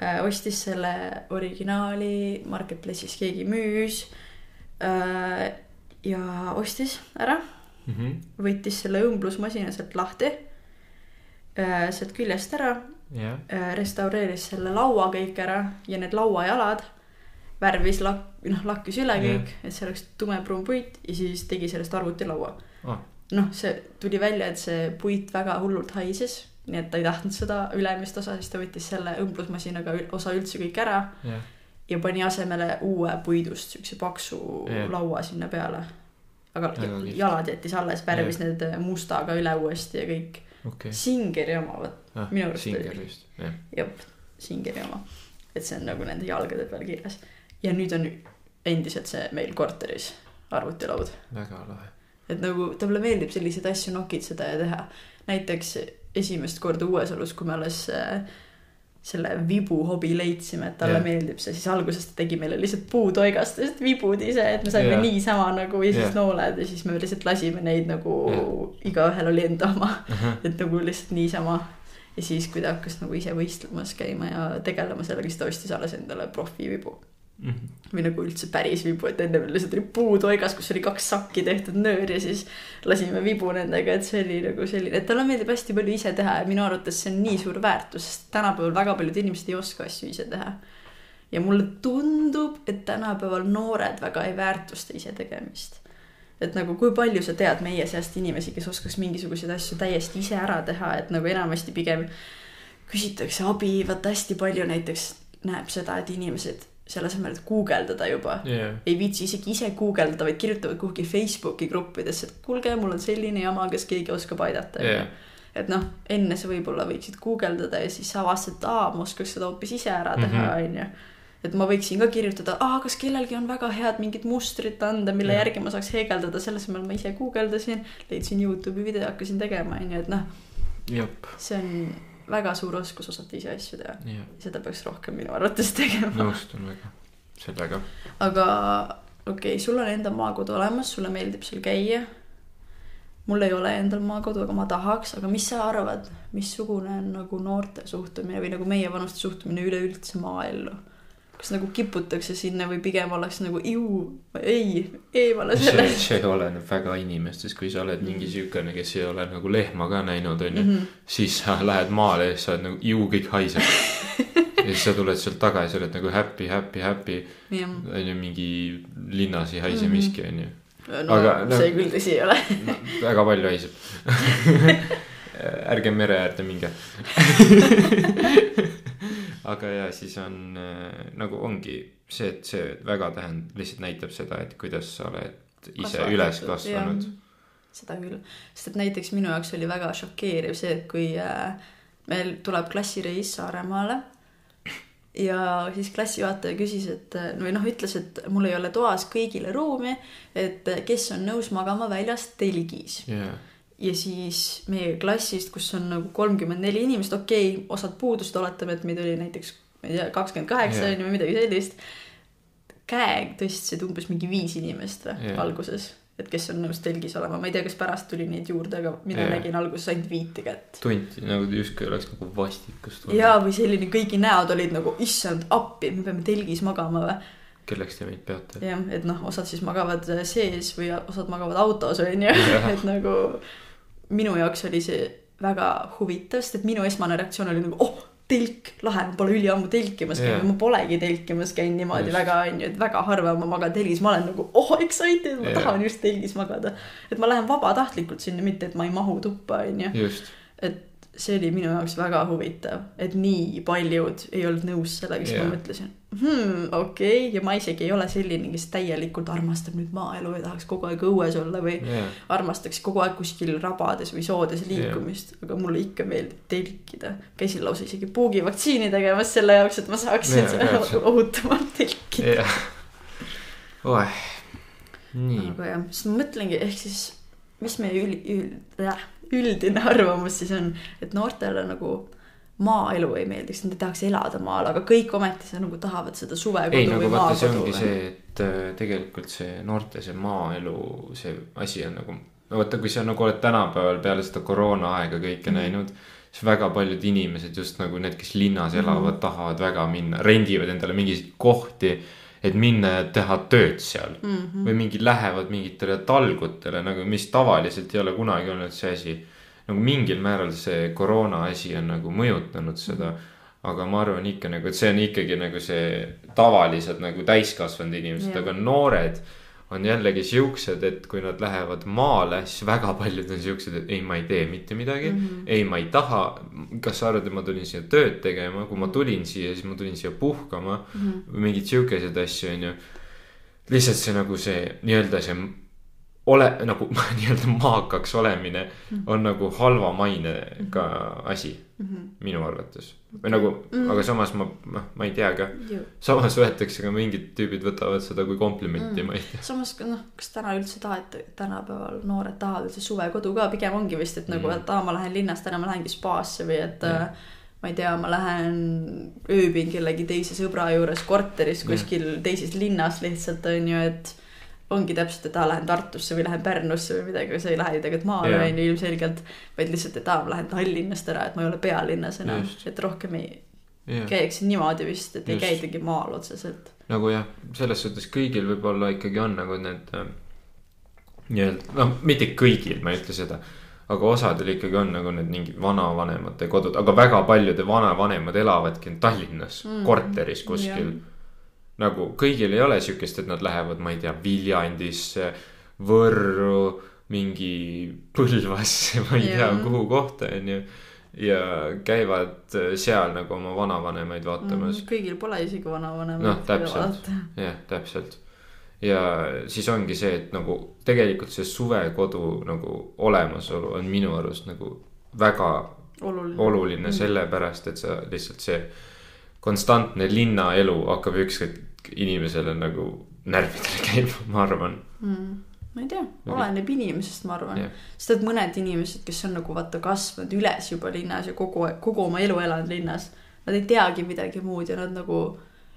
äh, ostis selle originaali Marketplace'is keegi müüs äh,. ja ostis ära, Mhm. võttis selle õmblusmasina sealt lahti äh,, sealt küljest ära jah, äh, restaureeris selle laua kõik ära ja need lauajalad värvis lak-, noh lakkis üle kõik, et see oleks tumepruun puit ja siis tegi sellest arvutilaua Ah. noh, see tuli välja, et see puit väga hullult haises, nii et ta ei tahtnud seda ülemist osa, siis ta võttis selle õmblusmasinaga osa üldse kõik ära jah, ja pani asemele uue puidust siukse paksu Jah. laua sinna peale. Aga jalad jättis alles, värvis need mustaga üle uuesti ja kõik. okei. Singeri oma, vot ah, minu arust Singer oli- vist, jah, jah, Singeri oma. et see on nagu nende jalgade peal kirjas. ja nüüd on endiselt see meil korteris arvutilaud. väga lahe. et nagu talle meeldib selliseid asju nokitseda ja teha. näiteks esimest korda Uuesalus, kui me alles äh, selle vibu hobi leidsime, et talle yeah. meeldib see, siis alguses ta tegi meile lihtsalt puutoigastest vibud ise, et me saime yeah. niisama nagu ja siis yeah. nooled ja siis me lihtsalt lasime neid nagu yeah. igaühel oli enda oma, et nagu lihtsalt niisama. ja siis, kui ta hakkas nagu ise võistlemas käima ja tegelema sellega, siis ta ostis alles endale profivibu Mhm. või nagu üldse päris vibu, et enne meil lihtsalt oli puutoigas, kus oli kaks sakki tehtud nöör ja siis lasime vibu nendega, et see oli nagu selline, et talle meeldib hästi palju ise teha ja minu arvates see on nii suur väärtus, sest tänapäeval väga paljud inimesed ei oska asju ise teha. ja mulle tundub, et tänapäeval noored väga ei väärtusta ise tegemist. et nagu kui palju sa tead meie seast inimesi, kes oskaks mingisuguseid asju täiesti ise ära teha, et nagu enamasti pigem küsitakse abi, vaata hästi palju näiteks näeb seda, et inimesed selle asemel, et guugeldada juba, jah, ei viitsi isegi ise guugeldada, vaid kirjutavad kuhugi Facebooki gruppidesse, et kuulge, mul on selline jama, kas keegi oskab aidata jah, et noh, enne sa võib-olla võiksid guugeldada ja siis sa avastad, et aa, ma oskaks seda hoopis ise ära teha, Mhm. onju. et ma võiksin ka kirjutada, aa, kas kellelgi on väga head mingit mustrit anda, mille Jah. järgi ma saaks heegeldada, selle asemel ma ise guugeldasin, leidsin Youtube'i video, hakkasin tegema, onju, et noh, see on väga suur oskus osata ise asju teha. jah, seda peaks rohkem minu arvates tegema. nõustun väga sellega. aga okei okay,, sul on enda maakodu olemas, sulle meeldib seal käia. mul ei ole endal maakodu, aga ma tahaks, aga mis sa arvad, missugune on nagu noorte suhtumine või nagu meievanuste suhtumine üleüldse maaellu? Kas nagu kiputakse sinna või pigem ollakse nagu iu, ei, eemale see, sellest. see oleneb väga inimestest, kui sa oled mingi siukene, kes ei ole nagu lehma ka näinud, onju. Mhm. siis sa lähed maale ja siis sa oled nagu ju kõik haiseb. ja siis sa tuled sealt tagasi, oled nagu happy, happy, happy. onju, mingi linnas ei haise Mhm. miski, onju. no Aga, aga, no- see küll tõsi ei ole. väga palju haiseb. ärge mere äärde minge. aga ja siis on äh, nagu ongi see, et see väga tähend-, lihtsalt näitab seda, et kuidas sa oled ise üles kasvanud. seda küll, sest et näiteks minu jaoks oli väga šokeeriv see, et kui äh, meil tuleb klassireis Saaremaale ja siis klassijuhataja küsis, et äh, või noh, ütles, et mul ei ole toas kõigile ruumi, et kes on nõus magama väljas telgis. jaa, ja siis meie klassist, kus on nagu kolmkümmend neli inimest, okei okay,, osad puudusid, oletame, et meid oli näiteks, ma ei tea, kakskümmend kaheksa on ju või midagi sellist. käe tõstsid umbes mingi viis inimest või Jah. alguses, et kes on nõus telgis olema, ma ei tea, kas pärast tuli neid juurde, aga mina Jaa. nägin alguses ainult viite kätt. tunti nagu justkui oleks nagu vastikus ja, või selline kõigi näod olid nagu issand appi, me peame telgis magama või. kelleks te meid peate. jah, et noh, osad siis magavad sees või osad magavad autos onju, Jah. et nagu minu jaoks oli see väga huvitav, sest et minu esmane reaktsioon oli nagu oh, telk, lahe, ma pole üliammu telkimas käinud Jah. ma polegi telkimas käinud niimoodi Just. väga onju, et väga harva ma magan telgis, ma olen nagu oh excited, ma Jah. tahan just telgis magada. et ma lähen vabatahtlikult sinna, mitte et ma ei mahu tuppa onju, et see oli minu jaoks väga huvitav, et nii paljud ei olnud nõus sellega, siis Jah. ma mõtlesin hmm,, okei okay., ja ma isegi ei ole selline, kes täielikult armastab nüüd maaelu ja tahaks kogu aeg õues olla või jaa, armastaks kogu aeg kuskil rabades või soodes liikumist yeah., aga mulle ikka meeldib telkida. käisin lausa isegi puugivaktsiini tegemas selle jaoks, et ma saaksin yeah, täpselt. ohutumalt telkida. jah. oeh, nii, aga jah, siis ma mõtlengi, ehk siis, mis meie üld, üld, üldine arvamus siis on, et noortele nagu maaelu ei meeldiks, nad ei tahaks elada maal, aga kõik ometi sa nagu tahavad seda ei suvekodu nagu või vaata, see maakodu ongi. see, et äh, tegelikult see noorte see maaelu, see asi on nagu. no vaata, kui sa nagu oled tänapäeval peale seda koroona aega kõike mm. näinud. siis väga paljud inimesed just nagu need, kes linnas Mhm. elavad mm, -hmm. tahavad väga minna, rendivad endale mingeid kohti. et minna ja teha tööd seal mm. -hmm. või mingi lähevad mingitele talgutele nagu, mis tavaliselt ei ole kunagi olnud see asi. Nagu mingil määral see koroona asi on nagu mõjutanud seda. aga ma arvan ikka nagu, et see on ikkagi nagu see tavalised nagu täiskasvanud inimesed, aga noored on jällegi siuksed, et kui nad lähevad maale, siis väga paljud on siuksed, et ei, ma ei tee mitte midagi mm. -hmm. ei, ma ei taha. kas sa arvad, et ma tulin siia tööd tegema, kui ma tulin siia, siis ma tulin siia puhkama mm -hmm. või mingeid siukeseid asju, onju. lihtsalt see nagu see nii-öelda see ole nagu nii-öelda maakaks olemine on nagu halva mainega asi mm. -hmm. minu arvates või nagu mm., aga samas ma, noh, ma ei tea ka. Samas võetakse ka mingid tüübid võtavad seda kui komplimenti mm., ma ei tea. samas noh, kas täna üldse tahate, tänapäeval noored tahavad üldse suvekodu ka, pigem ongi vist, et nagu, Mm. et aa, ma lähen linnast ära, ma lähengi spaasse või et Jah. äh, ma ei tea, ma lähen ööbin kellegi teise sõbra juures korteris Jah. kuskil teises linnas lihtsalt on ju, et ongi täpselt, et aa, lähen Tartusse või lähen Pärnusse või midagi, sa ei lähe ju tegelikult maale Jah. on ju ilmselgelt, vaid lihtsalt, et aa, ma lähen Tallinnast ära, et ma ei ole pealinnas enam et rohkem ei jah, käiks niimoodi vist, et ei Just. käidagi maal otseselt. nagu jah, selles suhtes kõigil võib-olla ikkagi on nagu need äh, nii-öelda, noh, mitte kõigil, ma ei ütle seda. aga osadel ikkagi on nagu need mingid vanavanemate kodud, aga väga paljude vanavanemad elavadki Tallinnas mm. Korteris kuskil Jah. Nagu kõigil ei ole siukest, et nad lähevad, ma ei tea, Viljandisse, Võrru, mingi Põlvasse, ma ei tea Jah. kuhu kohta, onju. ja käivad äh, seal nagu oma vanavanemaid vaatamas. kõigil pole isegi vanavanemat. Noh, täpselt. jah, täpselt. ja siis ongi see, et nagu tegelikult see suvekodu nagu olemasolu on minu arust nagu väga oluline. oluline sellepärast, et sa lihtsalt see konstantne linnaelu hakkab ükskord inimesele nagu närvidele käima, ma arvan. mm.. ma ei tea, oleneb inimesest, ma arvan yeah.. sest et mõned inimesed, kes on nagu vaata kasvanud üles juba linnas ja kogu, kogu oma elu elanud linnas. Nad ei teagi midagi muud ja nad nagu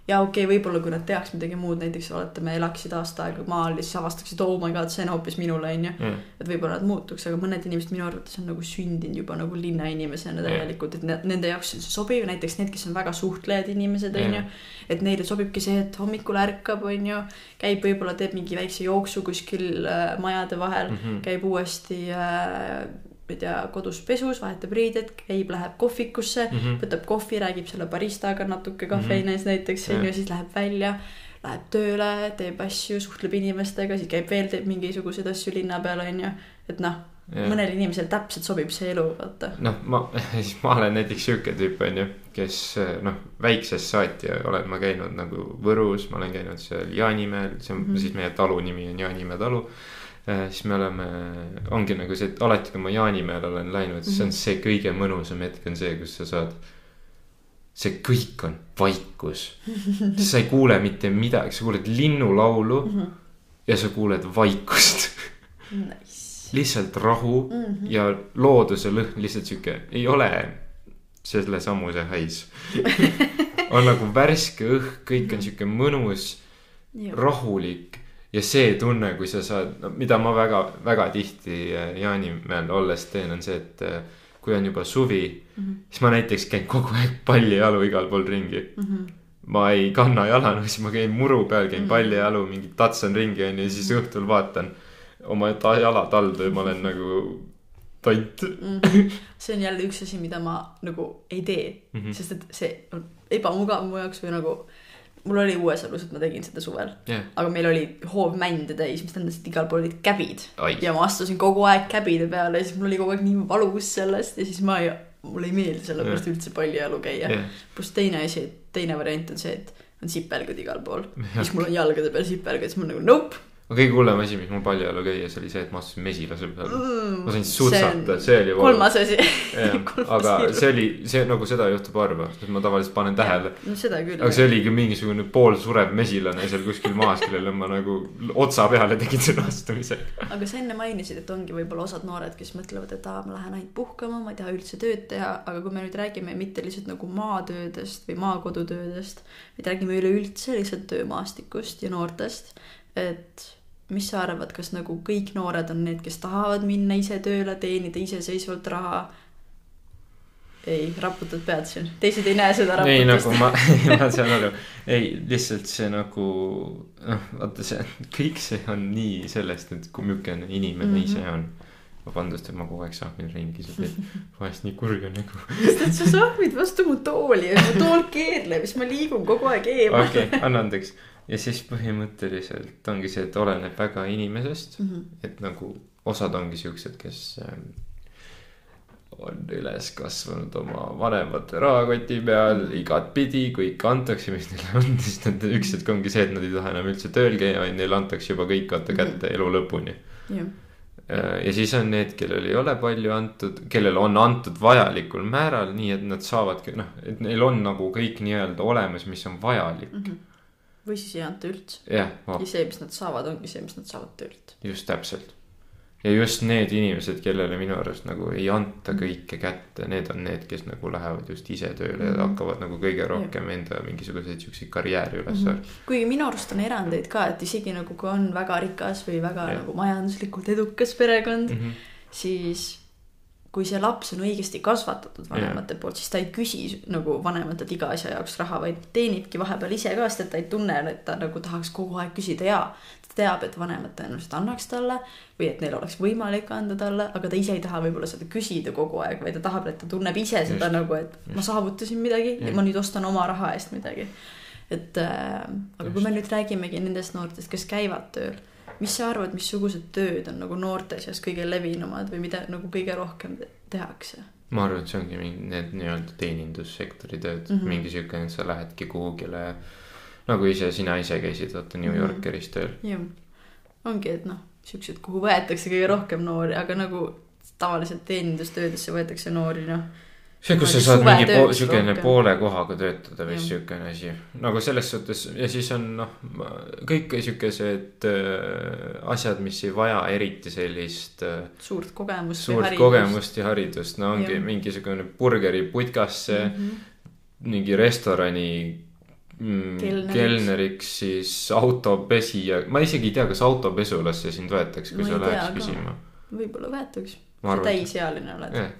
ja okei okay,, võib-olla kui nad teaks midagi muud, näiteks oletame, elaksid aasta aega maal ja siis avastaksid, oh my god, see on hoopis minule, onju. et võib-olla nad muutuks, aga mõned inimesed minu arvates on nagu sündinud juba nagu linnainimesena täielikult, et ne- nende jaoks on see sobiv, näiteks need, kes on väga suhtlejad inimesed, onju. et neile sobibki see, et hommikul ärkab, onju, käib võib-olla teeb mingi väikse jooksu kuskil äh, majade vahel mm. -hmm. käib uuesti äh,, ma ei tea, kodus pesus, vahetab riided, käib, läheb kohvikusse mm, Mhm. -hmm. võtab kohvi, räägib selle baristaga natuke kafeines mm -hmm. näiteks onju, Jah. siis läheb välja läheb tööle, teeb asju, suhtleb inimestega, siis käib veel, teeb mingisuguseid asju linna peal, onju. et noh, mõnele inimesele täpselt sobib see elu, vaata. noh, ma, siis ma olen näiteks sihuke tüüp, onju, kes noh, väiksest saati olen ma käinud nagu Võrus, ma olen käinud seal Jaanimäel, see on mm Mhm. -hmm. siis meie talu nimi on Jaanimäe talu. Siis me oleme, ongi nagu see, et alati kui ma Jaanimäel olen läinud, siis on see kõige mõnusam hetk on see, kus sa saad. see kõik on vaikus, sa ei kuule mitte midagi, sa kuuled linnulaulu Mhm. ja sa kuuled vaikust Nice. lihtsalt rahu mm Mhm. -hmm. ja looduse lõhn lihtsalt sihuke, ei ole selle samuse hais. on nagu värske õhk, kõik on sihuke mõnus, rahulik ja see tunne, kui sa saad, no mida ma väga, väga tihti äh, Jaanimäel olles teen, on see, et äh, kui on juba suvi, siis ma näiteks käin kogu aeg pallijalu igal pool ringi ma ei kanna jalanõusid, ma käin muru peal, käin Mhm. pallijalu, mingi tatsan ringi onju ja siis õhtul vaatan oma ta- jalataldu ja ma olen nagu tont. Mhm. see on jälle üks asi, mida ma nagu ei tee mm, Mhm. -hmm. sest et see on ebamugav mu jaoks või nagu mul oli Uuesalus, et ma tegin seda suvel, jah, aga meil oli hoov mände täis, mis tähendas, et igal pool olid käbid. Ja ma astusin kogu aeg käbide peale ja siis mul oli kogu aeg nii valus sellest ja siis ma ei, mulle ei meeldi sellepärast üldse pallijalu käia. Jah, pluss teine asi, teine variant on see, et on sipelgad igal pool. Jah. siis mul on jalgade peal sipelgad, siis ma nagu nope aga kõige hullem asi, mis mul pallijalu käies oli see, et ma astusin mesilase peale. mm,. ma sain sutsata, see oli kolmas asi. aga see oli, see nagu seda juhtub harva, sest ma tavaliselt panen tähele. no seda küll. aga see oligi mingisugune poolsurev mesilane seal kuskil maas, kellele ma nagu otsa peale tegin selle astumisega. aga sa enne mainisid, et ongi võib-olla osad noored, kes mõtlevad, et aa, ma lähen ainult puhkama, ma ei taha üldse tööd teha, aga kui me nüüd räägime mitte lihtsalt nagu maatöödest või maakodutöödest, vaid räägime üleüldse lihtsalt töömaastikust ja noortest, et mis sa arvad, kas nagu kõik noored on need, kes tahavad minna ise tööle, teenida iseseisvalt raha? ei, raputad pead siin, teised ei näe seda ei nagu raputust. ma, ma saan aru, ei lihtsalt see nagu noh, vaata see kõik see on nii sellest, et kui milline inimene mm. -hmm. ise on. vabandust, et ma kogu aeg sahmin ringi, see teeb vahest nii kurja nägu. et sa sahvid vastu mu tooli ja mu tool keerleb, siis ma liigun kogu aeg eemal okei, anna andeks. Ja siis põhimõtteliselt ongi see, et oleneb väga inimesest, mm. -hmm. et nagu osad ongi siuksed, kes ähm, on üles kasvanud oma vanemate rahakoti peal igatpidi, ikka antakse, mis neile on, siis nad üks hetk ongi see, et nad ei taha enam üldse tööl käia, vaid neile antakse juba kõik vaata kätte elu lõpuni. jah, ja siis on need, kellel ei ole palju antud, kellele on antud vajalikul määral, nii et nad saavadki noh, et neil on nagu kõik nii-öelda olemas, mis on vajalik. Või siis ei anta üldse. jah, ja see, mis nad saavad, ongi see, mis nad saavad töölt. just täpselt. ja just need inimesed, kellele minu arust nagu ei anta kõike kätte, need on need, kes nagu lähevad just ise tööle ja Mhm. hakkavad nagu kõige rohkem enda mingisuguseid siukseid karjääri üles mm. kuigi minu arust on erandeid ka, et isegi nagu kui on väga rikas või väga Jah. nagu majanduslikult edukas perekond mm, -hmm. siis kui see laps on õigesti kasvatatud vanemate poolt, siis ta ei küsi nagu vanematelt iga asja jaoks raha, vaid teenibki vahepeal ise ka, sest et ta ei tunne, et ta nagu tahaks kogu aeg küsida ja ta teab, et vanemad tõenäoliselt annaks talle või et neil oleks võimalik anda talle, aga ta ise ei taha võib-olla seda küsida kogu aeg, vaid ta tahab, et ta tunneb ise seda Just. nagu, et ma saavutasin midagi ja Jah. ma nüüd ostan oma raha eest midagi. et äh, aga kui me nüüd räägimegi nendest noortest, kes käivad tööl, mis sa arvad, missugused tööd on nagu noorte seas kõige levinumad või mida nagu kõige rohkem te- tehakse? ma arvan, et see ongi mingi need nii-öelda teenindussektori tööd mm. -hmm. mingi siuke, et sa lähedki kuhugile. nagu ise, sina ise käisid vaata New Mhm. Yorkeris tööl. jah, ongi, et noh, siuksed, kuhu võetakse kõige rohkem noori, aga nagu tavaliselt teenindustöödesse võetakse noori, noh. see, kus sa saad mingi suvetööks po, siukene poole kohaga töötada või siukene asi. nagu selles suhtes ja siis on noh, kõik siukesed äh, asjad, mis ei vaja eriti sellist äh, suurt kogemust. suurt kogemust ja haridust, no ongi Jah. mingisugune burgeriputkasse mm, -hmm. mingi restorani mm, Kelneriks. kelneriks, siis autopesija, ma isegi ei tea, kas autopesulasse sind võetakse, kui Ma sa tea läheks ka. küsima. võib-olla võetaks, ma sa täisealine oled, jah,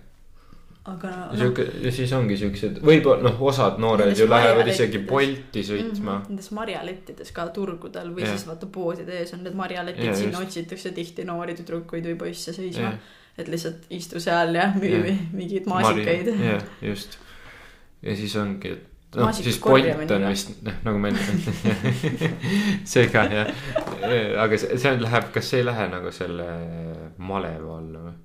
aga noh. siuke ja siis ongi siuksed, võib-olla noh, osad noored ju lähevad isegi Bolti sõitma. Mhm, Nendes marjalettides ka turgudel või Jah. siis vaata poodide ees on need marjaletid Jaa,, sinna otsitakse tihti noori tüdrukuid või poisse seisma jah, et lihtsalt istu seal ja müü Jah. mingeid maasikaid. jah, just. ja siis ongi, et noh, siis Bolt on vist noh, nagu ma enne see ka jah, aga see, see läheb, kas see ei lähe nagu selle maleva alla või?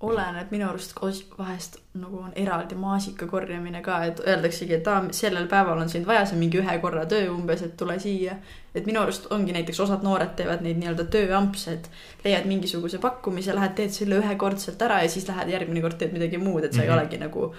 Oleneb minu arust vahest nagu on eraldi maasika korjamine ka, et öeldaksegi, et aa, sellel päeval on sind vaja, see on mingi ühe korra töö umbes, et tule siia. et minu arust ongi näiteks osad noored teevad neid nii-öelda tööampse, et leiad mingisuguse pakkumise, lähed teed selle ühekordselt ära ja siis lähed järgmine kord teed midagi muud, et sa mm Mhm. -hmm. ei olegi nagu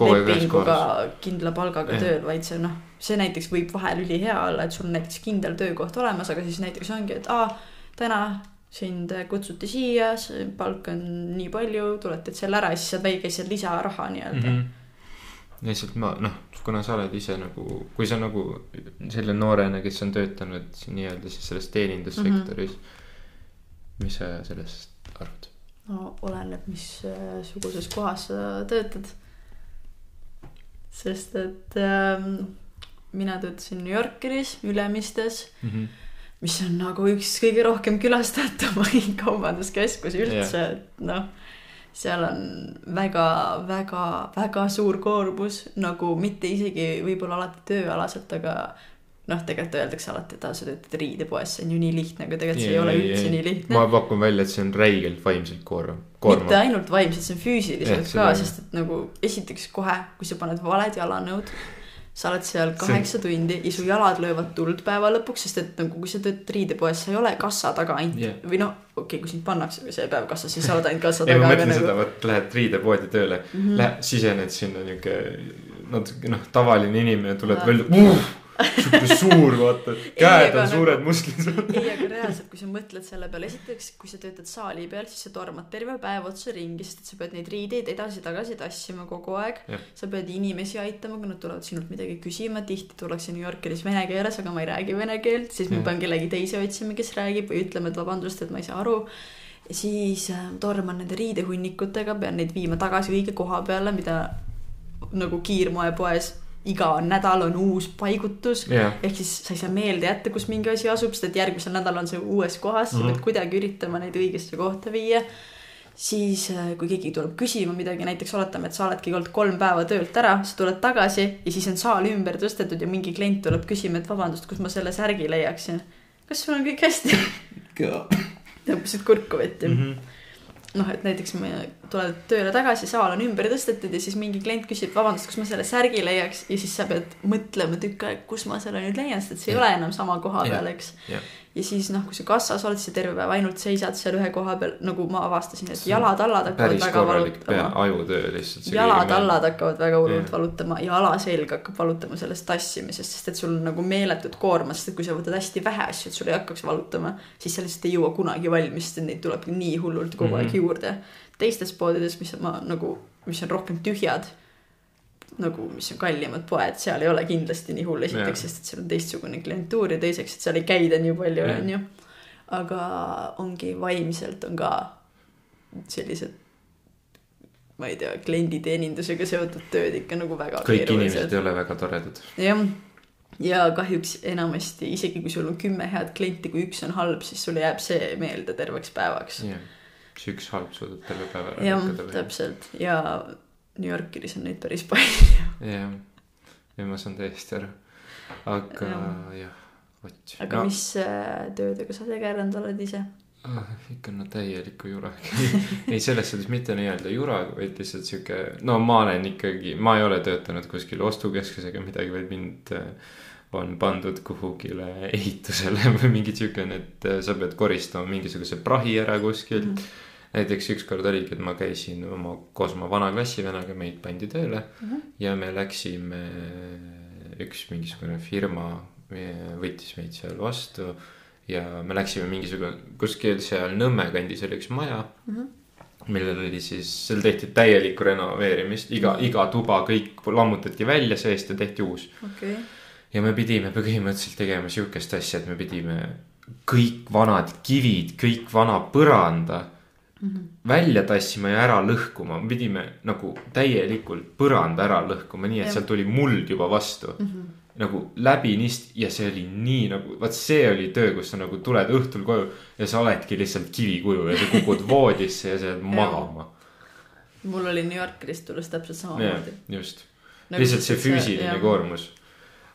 lepinguga kindla palgaga Jah. tööl, vaid see noh, see näiteks võib vahel ülihea olla, et sul on näiteks kindel töökoht olemas, aga siis näiteks ongi, et aa, täna sind kutsuti siia, see palk on nii palju, tuled teed selle ära ja siis saad väikese lisaraha nii-öelda mm. -hmm. lihtsalt ma noh, kuna sa oled ise nagu, kui sa nagu selle noorena, kes on töötanud nii-öelda siis selles teenindussektoris mm. -hmm. mis sa sellest arvad? no oleneb, mis äh, suguses kohas sa töötad. sest et ähm, mina töötasin New Yorkeris, Ülemistes, Mm -hmm. Mis on nagu üks kõige rohkem külastatumaid kaubanduskeskusi üldse yeah., et noh. seal on väga, väga, väga suur koormus nagu mitte isegi võib-olla alati tööalaselt, aga noh, tegelikult öeldakse alati, et aa, sa töötad riidepoes, see on ju nii lihtne, aga tegelikult see ei ole üldse nii lihtne. ma pakun välja, et see on räigelt vaimselt koormav, mitte ainult vaimselt, see on füüsiliselt Jah, ka sest et nagu esiteks kohe, kui sa paned valed jalanõud, sa oled seal kaheksa tundi ja su jalad löövad tuld päeva lõpuks, sest et nagu kui sa töötad riidepoes, sa ei ole kassa taga ainult yeah. või noh, okei okay,, kui sind pannakse see päev kassasse, siis sa oled ainult kassa ei, taga, ma aga mõtlen seda, nagu. vot lähed riidepoodi tööle mm. -hmm. lähed, sisened sinna niuke natuke noh, tavaline inimene tuleb Jaa. välja uh,, siuke suur, vaata, käed on nagu- suured musklid. ei, aga reaalselt, kui sa mõtled selle peale, esiteks, kui sa töötad saali peal, siis sa tormad terve päev otsa ringi, sest et sa pead neid riideid edasi-tagasi tassima kogu aeg. Sa pead inimesi aitama, kui nad tulevad sinult midagi küsima, tihti tullakse New Yorkeris vene keeles, aga ma ei räägi vene keelt, siis ma pean kellegi teise otsima, kes räägib või ütlema, et vabandust, et ma ei saa aru. siis äh, torman nende riidehunnikutega, pean neid viima tagasi õige koha peale, mida nagu kiirmoepoes iga nädal on uus paigutus jah, ehk siis sa ei saa meelde jätta, kus mingi asi asub, sest et järgmisel nädalal on see uues kohas, sa Mhm. pead kuidagi üritama neid õigesse kohta viia. siis, kui keegi tuleb küsima midagi, näiteks oletame, et sa oledki olnud kolm päeva töölt ära, sa tuled tagasi ja siis on saal ümber tõstetud ja mingi klient tuleb küsima, et vabandust, kus ma selle särgi leiaksin. kas sul on kõik hästi? tõmbasid kurku vett Mhm. ju. noh, et näiteks me tuled tööle tagasi, saal on ümber tõstetud ja siis mingi klient küsib, vabandust, kus ma selle särgi leiaks ja siis sa pead mõtlema tükk aega, kus ma selle nüüd leian, sest et see ei Jah. ole enam sama koha peal, eks. Ja siis noh, kui sa kassas oled, siis sa terve päev ainult seisad seal ühe koha peal, nagu ma avastasin, et jalad-allad hakkavad väga valutama. ajutöö lihtsalt. jalad-allad hakkavad väga hullult valutama ja alaselg hakkab valutama sellest tassimisest, sest et sul on nagu meeletut koormat, sest et kui sa võtad hästi vähe asju, et sul ei hakkaks valutama, siis sa lihtsalt ei jõua kunagi valmis, sest et neid tuleb nii hullult kogu aeg Mhm. juurde. teistes poodides, mis ma nagu, mis on rohkem tühjad, nagu mis on kallimad poed, seal ei ole kindlasti nii hull Jah. esiteks, sest et seal on teistsugune klientuur ja teiseks, et seal ei käida nii palju, Jah. onju. aga ongi vaimselt on ka sellised ma ei tea, klienditeenindusega seotud tööd ikka nagu väga kõik inimesed ei ole väga toredad. jah, ja kahjuks enamasti isegi kui sul on kümme head klienti, kui üks on halb, siis sulle jääb see meelde terveks päevaks. jah, see üks halb suudab terve päeva ära jah, lükata. täpselt ja New Yorkeris on neid päris palju. jah, ja ma saan täiesti aru. aga Jah. jah, vot. aga no. mis äh, töödega sa tegelenud oled ise? ah,. ikka no täieliku juraga ei, selles suhtes mitte nii-öelda juraga, vaid lihtsalt sihuke, no ma olen ikkagi, ma ei ole töötanud kuskil ostukeskuses ega midagi, vaid mind äh, on pandud kuhugile ehitusele või mingi siukene, et äh, sa pead koristama mingisuguse prahi ära kuskilt mm. -hmm. Näiteks ükskord oligi, et ma käisin oma, koos oma vana klassivennaga, meid pandi tööle mm -hmm. ja me läksime, üks mingisugune firma võttis meid seal vastu ja me läksime mingisugune, kuskil seal Nõmme kandis oli üks maja mm. Mhm. -hmm. millel oli siis, seal tehti täielikku renoveerimist, iga -hmm. iga tuba kõik lammutati välja seest ja tehti uus. okay., ja me pidime põhimõtteliselt tegema sihukest asja, et me pidime kõik vanad kivid, kõik vana põranda mm -hmm. välja tassima ja ära lõhkuma, me pidime nagu täielikult põranda ära lõhkuma, nii et seal tuli muld juba vastu mm. -hmm nagu läbinisti ja see oli nii nagu, vaat see oli töö, kus sa nagu tuled õhtul koju ja sa oledki lihtsalt kivikuju ja sa kukud voodisse ja sa jääd magama. mul oli New Yorkist tulles täpselt samamoodi. just, lihtsalt see füüsiline. koormus.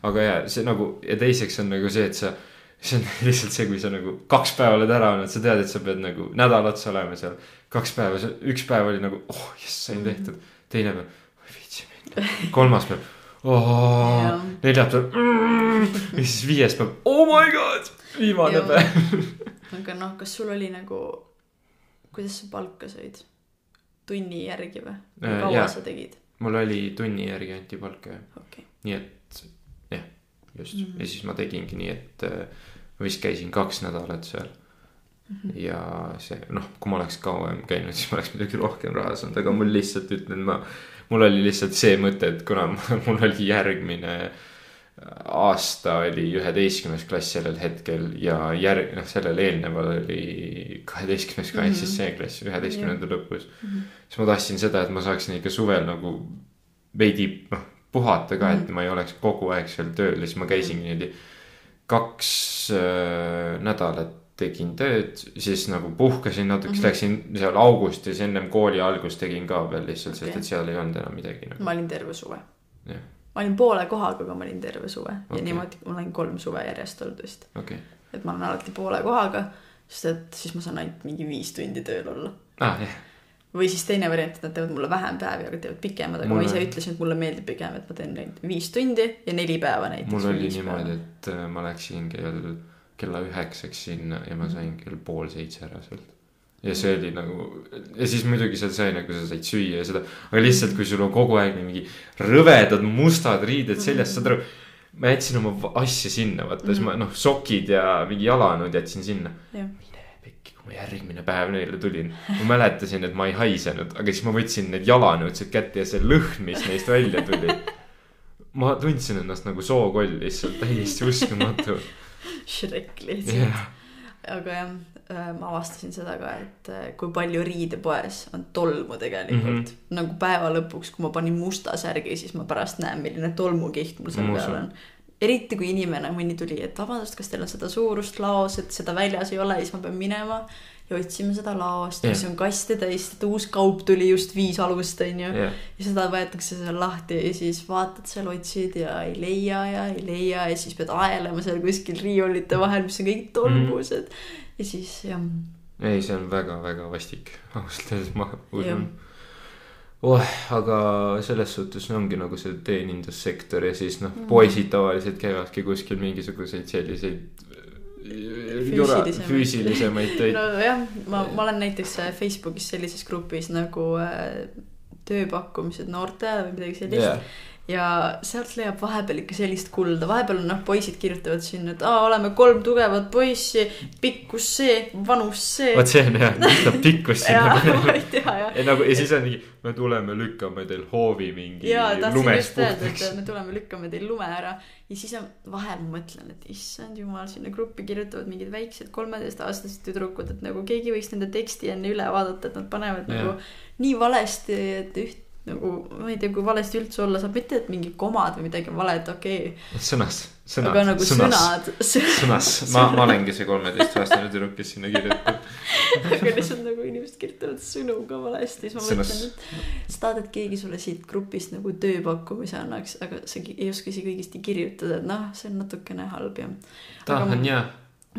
aga ja see nagu ja teiseks on nagu see, et sa, see on lihtsalt see, kui sa nagu kaks päeva oled ära olnud, sa tead, et sa pead nagu nädal otsa olema seal. kaks päeva, üks päev oli nagu oh jess, sain tehtud, teine päev, ma ei viitsi minna, kolmas päev oh, neljas päev mm, ja siis viies päev, oh my god, viimane päev. aga noh, kas sul oli nagu, kuidas sa palka said? tunni järgi või? Äh, kaua jaa. sa tegid? mul oli tunni järgi anti palka jah, okei, nii et jah, just mm Mhm. -hmm. ja siis ma tegingi nii, et äh, ma vist käisin kaks nädalat seal mm. Mhm. -hmm. ja see noh, kui ma oleks kauem käinud, siis ma oleks muidugi rohkem raha saanud, aga mul lihtsalt ütlen, ma, mul oli lihtsalt see mõte, et kuna mul oli järgmine aasta oli üheteistkümnes klass sellel hetkel ja järg, noh, sellele eelneval oli kaheteistkümnes klass mm, -hmm. siis see klass üheteistkümnenda lõpus mm. -hmm. siis ma tahtsin seda, et ma saaksin ikka suvel nagu veidi, noh, puhata ka mm, -hmm. et ma ei oleks kogu aeg seal tööl ja siis ma käisingi niimoodi kaks äh, nädalat tegin tööd, siis nagu puhkasin natuke mm. -hmm. läksin seal augustis ennem kooli algust tegin ka veel lihtsalt, sest Okei. et seal ei olnud enam midagi nagu. ma olin terve suve. Ma olin poole kohaga, aga ma olin terve suve ja Okei. niimoodi ma olen kolm suve järjest olnud vist. okei, et ma olen alati poole kohaga, sest et siis ma saan ainult mingi viis tundi tööl olla. ah jah, või siis teine variant, et nad teevad mulle vähem päevi, aga teevad pikemad, aga Mulle- ma ise ütlesin, et mulle meeldib pigem, et ma teen neid viis tundi ja neli päeva näiteks. mul oli niimoodi, et äh, ma läksin kell kella üheksaks sinna ja ma sain kell pool seitse ära sealt. ja see oli nagu ja siis muidugi seal sai nagu sa said süüa ja seda, aga lihtsalt, kui sul on kogu aeg mingi rõvedad mustad riided seljas, saad aru. ma jätsin oma asja sinna, vaata siis ma noh, sokid ja mingi jalanõud jätsin sinna. kui ma järgmine päev neile tulin, ma mäletasin, et ma ei haisenud, aga siis ma võtsin need jalanõud sealt kätte ja see lõhn, mis neist välja tuli. ma tundsin ennast nagu sookoll lihtsalt, täiesti uskumatu. Shrek lihtsalt jah, aga jah, ma avastasin seda ka, et äh, kui palju riidepoes on tolmu tegelikult mm. -hmm. nagu päeva lõpuks, kui ma panin musta särgi, siis ma pärast näen, milline tolmukiht mul seal peal on. Eriti kui inimene, mõni tuli, et vabandust, kas teil on seda suurust laos, et seda väljas ei ole, siis ma pean minema ja otsima seda laost, mis Jah. on kaste täis, et uus kaup tuli just viis alust, onju. jah, ja seda võetakse seal lahti ja siis vaatad seal, otsid ja ei leia ja ei leia ja siis pead aelema seal kuskil riiulite vahel, mis on kõik tolmused mm.. ja siis jah, ei, see on väga-väga vastik, ausalt öeldes ma usun. oh, aga selles suhtes ongi nagu see teenindussektor ja siis noh, poisid tavaliselt käivadki kuskil mingisuguseid selliseid äh, jura- Füüsilisemaid. töid. nojah, ma, ma olen näiteks äh, Facebookis sellises grupis nagu äh, tööpakkumised noortele või midagi sellist jah, ja sealt leiab vahepeal ikka sellist kulda, vahepeal on noh, poisid kirjutavad sinna, et aa, oleme kolm tugevat poissi, pikkus see, vanus see. vot see on jah, tõstab pikkust sinna jaa, ma ei tea jah. ja nagu ja siis on mingi, me tuleme, lükkame teil hoovi mingi jaa, tahtsin lumes just öelda, puhtaks et. me tuleme, lükkame teil lume ära ja siis on vahel ma mõtlen, et issand jumal, sinna gruppi kirjutavad mingid väiksed kolmeteistaastased tüdrukud, et nagu keegi võiks nende teksti enne üle vaadata, et nad panevad Jah. nagu nii valesti, et üht nagu ma ei tea, kui valesti üldse olla saab, mitte et mingid komad või midagi valet, okei okay., sõnas, sõnad, aga nagu sõnas, sõnad, sõnas, ma, ma olengi see kolmeteistaastane tüdruk, kes sinna kirjutab. aga lihtsalt nagu inimesed kirjutavad sõnu ka valesti, siis ma Sõnas- mõtlen, et sa tahad, et keegi sulle siit grupist nagu tööpakkumise annaks, aga sa ei oska isegi õigesti kirjutada, et noh, see on natukene halb jah. tahan ja,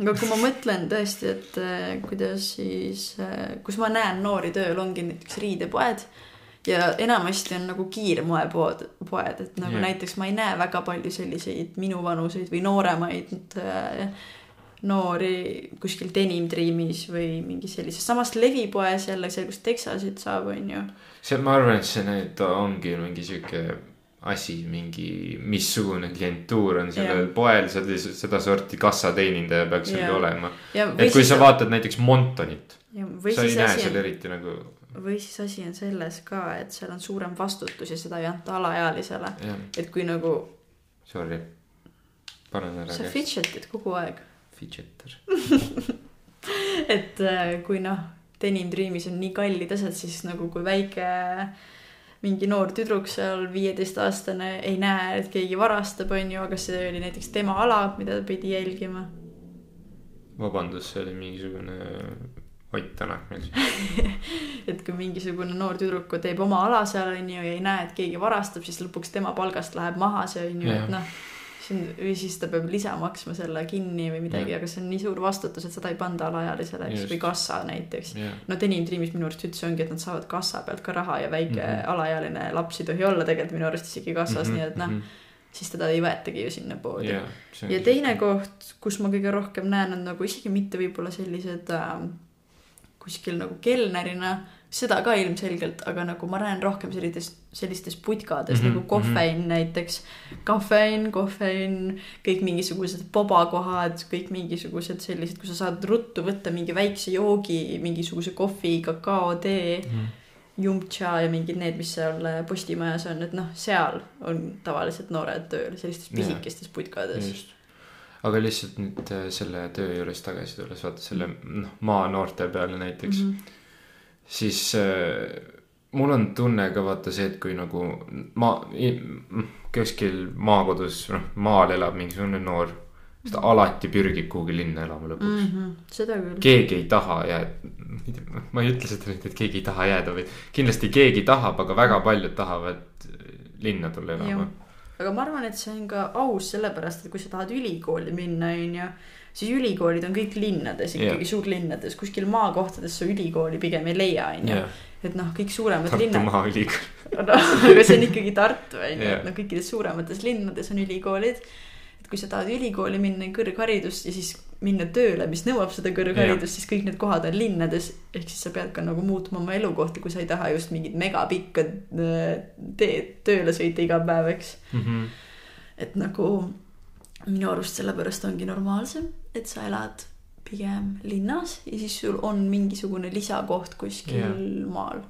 aga kui ma mõtlen tõesti, et äh, kuidas siis äh,, kus ma näen noori tööl, ongi näiteks riidepoed ja enamasti on nagu kiirmoepood, poed, et nagu yeah. näiteks ma ei näe väga palju selliseid minuvanuseid või nooremaid äh, noori kuskil Denim Dreamis või mingis sellises, samas levipoes jälle seal, kus teksasid saab, onju. see, ma arvan, et see nüüd ongi mingi sihuke asi, mingi, missugune klientuur on sellel Jah. poel, sellise, sedasorti kassateenindaja peaks seal olema. et kui sa vaatad näiteks Montonit, sa ei näe seal on, eriti nagu, või siis asi on selles ka, et seal on suurem vastutus ja seda ei anta alaealisele, et kui nagu sorry. panen ära sa fidget'id kogu aeg, fidgeter. et äh, kui noh, Denim Dreamis on nii kallid asjad, siis nagu kui väike mingi noor tüdruk seal, viieteistaastane, ei näe, et keegi varastab, onju, aga see oli näiteks tema ala, mida ta pidi jälgima. vabandust, see oli mingisugune Ott Tänak meil siin. et kui mingisugune noor tüdruk teeb oma ala seal onju ja ei näe, et keegi varastab, siis lõpuks tema palgast läheb maha see onju, et noh. see on, või siis ta peab lisa maksma selle kinni või midagi, aga see on nii suur vastutus, et seda ei panda alaealisele, eks või kassa näiteks. no Denim Dreamis minu arust üldse ongi, et nad saavad kassa pealt ka raha ja väike mm. -hmm. alaealine laps ei tohi olla tegelikult minu arust isegi kassas mm, -hmm. nii et noh, Mhm. siis teda ei võetagi ju sinna poodi. jah. ja teine koht, kus ma kõige rohkem näen, on nagu isegi mitte võib-olla sellised äh, kuskil nagu kelnerina, seda ka ilmselgelt, aga nagu ma näen rohkem sellistes, sellistes putkades mm Mhm, -hmm, nagu kofein mm -hmm. näiteks. kofein, kofein, kõik mingisugused bobakohad, kõik mingisugused sellised, kus sa saad ruttu võtta mingi väikse joogi, mingisuguse kohvi, kakao, tee. Mhm. Jumtša ja mingid need, mis seal äh, Postimajas on, et noh, seal on tavaliselt noored tööl sellistes pisikestes putkades. just. Aga lihtsalt nüüd äh, selle töö juures tagasi tulles, vaata selle noh, maanoorte peale näiteks mm, Mhm. -hmm. siis äh, mul on tunne ka vaata see, et kui nagu maa, kuskil maakodus, noh, maal elab mingisugune noor, siis ta alati pürgib kuhugi linna elama lõpuks mm. -hmm. seda küll. keegi ei taha jääda, ma ei ütle seda nüüd, et keegi ei taha jääda, vaid kindlasti keegi tahab, aga väga paljud tahavad linna tulla elama. Aga ma arvan, et see on ka aus, sellepärast et kui sa tahad ülikooli minna, onju, siis ülikoolid on kõik linnades ikkagi, suurlinnades, kuskil maakohtades sa ülikooli pigem ei leia, onju et noh, kõik suuremad Tartu linnad, Maaülikool, aga see on ikkagi Tartu onju, et noh, kõikides suuremates linnades on ülikoolid. et kui sa tahad ülikooli minna, kõrgharidust ja siis minna tööle, mis nõuab seda kõrgharidust, siis kõik need kohad on linnades. ehk siis sa pead ka nagu muutma oma elukohta, kui sa ei taha just mingit megapikka äh, teed tööle sõita iga päev, eks. Mhm. et nagu minu arust sellepärast ongi normaalsem, et sa elad pigem linnas ja siis sul on mingisugune lisakoht kuskil Jah. maal.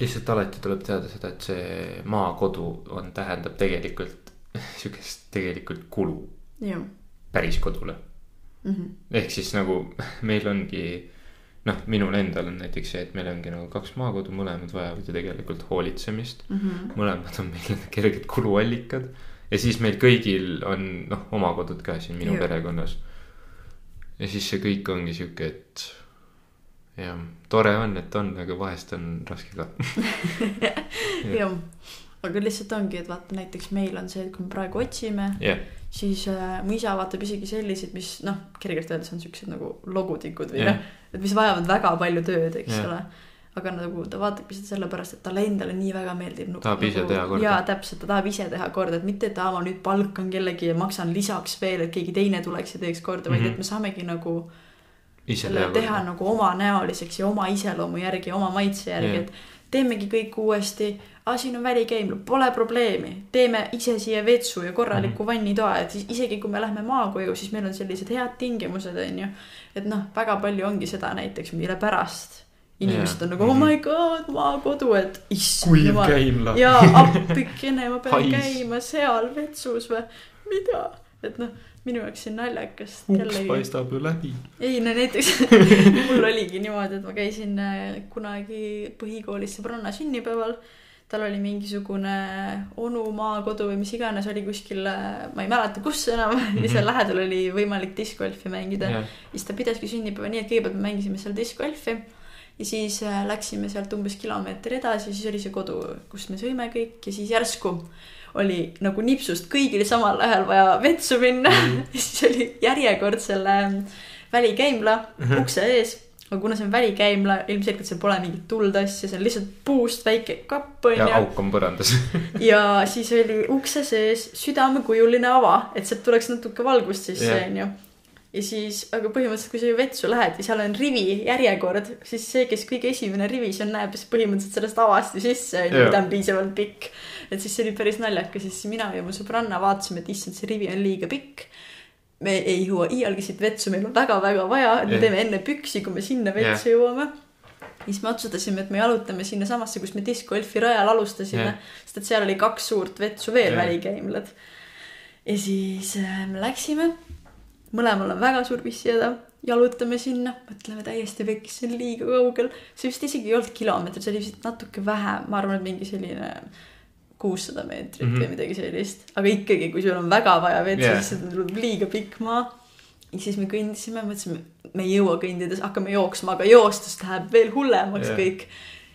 lihtsalt alati tuleb teada seda, et see maakodu on, tähendab tegelikult siukest tegelikult kulu päris kodule. Mm -hmm. ehk siis nagu meil ongi noh, minul endal on näiteks see, et meil ongi nagu kaks maakodu, mõlemad vajavad ju tegelikult hoolitsemist. Mm -hmm. mõlemad on meil kerged kuluallikad ja siis meil kõigil on noh, oma kodud ka siin minu Jah. perekonnas. ja siis see kõik ongi sihuke, et jah, tore on, et on, aga vahest on raske ka. jah, aga lihtsalt ongi, et vaata näiteks meil on see, et kui me praegu otsime, jah, siis äh, mu isa vaatab isegi selliseid, mis noh, kergelt öeldes on siuksed nagu logutikud või noh, et mis vajavad väga palju tööd, eks Jah. ole. aga nagu ta vaatabki seda sellepärast, et talle endale nii väga meeldib nagu,. Tahab ise teha korda. jaa, täpselt, ta tahab ise teha korda, et mitte, et aa, ma nüüd palkan kellegi ja maksan lisaks veel, et keegi teine tuleks ja teeks korda mm, -hmm. Mhm. vaid et me saamegi nagu ise selle teha nagu omanäoliseks ja oma iseloomu järgi, oma maitse järgi Jah. et teemegi kõik uuesti. aa, siin on välikäim, pole probleemi, teeme ise siia vetsu ja korraliku mm Mhm. -hmm. vannitoa, et siis isegi kui me lähme maakoju, siis meil on sellised head tingimused, onju. et noh, väga palju ongi seda näiteks, mille pärast inimesed Jah. on nagu oh my god, maakodu, et issand jumal. jaa, appikene, ma pean käima seal vetsus või, mida, et noh, minu jaoks see naljakas. uks paistab ju läbi. ei no näiteks mul oligi niimoodi, et ma käisin äh, kunagi põhikoolis sõbranna sünnipäeval. tal oli mingisugune onu maakodu või mis iganes oli kuskil, ma ei mäleta, kus enam mm, -hmm. seal lähedal oli võimalik diskgolfi mängida. jah, siis ta pidaski sünnipäeva nii, et kõigepealt me mängisime seal diskgolfi ja siis äh, läksime sealt umbes kilomeeter edasi, siis oli see kodu, kus me sõime kõik ja siis järsku oli nagu nipsust kõigil samal ajal vaja vetsu minna Mhm. ja siis oli järjekord selle ähm, välikäimla ukse ees. aga kuna see on välikäimla, ilmselgelt seal pole mingit tuld asja, see on lihtsalt puust väike kapp ja onju. auk on põrandas. ja siis oli ukse sees südamekujuline ava, et sealt tuleks natuke valgust sisse Jah. onju ja siis, aga põhimõtteliselt, kui sa ju vetsu lähed ja seal on rivi järjekord, siis see, kes kõige esimene rivis on, näeb siis põhimõtteliselt sellest avast ju sisse, ta on piisavalt pikk. Et siis see oli päris naljakas, siis mina ja mu sõbranna vaatasime, et issand, see rivi on liiga pikk. me ei jõua iialgi siit vetsu, meil on väga-väga vaja, et me teeme enne püksi, kui me sinna vetsu jõuame. siis me otsustasime, et me jalutame sinnasamasse, kus me diskgolfi rajal alustasime Jah. sest et seal oli kaks suurt vetsu veel Jah. välikäimlad. ja siis äh, me läksime, mõlemal on väga suur pissihäda, jalutame sinna, mõtleme täiesti pekkis, see on liiga kaugel. see vist isegi ei olnud kilomeeter, see oli vist natuke vähem, ma arvan, et mingi selline kuussada meetrit mm. -hmm. või midagi sellist, aga ikkagi, kui sul on väga vaja Jah. yeah., siis tuleb liiga pikk maa. ja siis me kõndisime, mõtlesime, me ei jõua kõndides, hakkame jooksma, aga joostes läheb veel hullemaks yeah. kõik.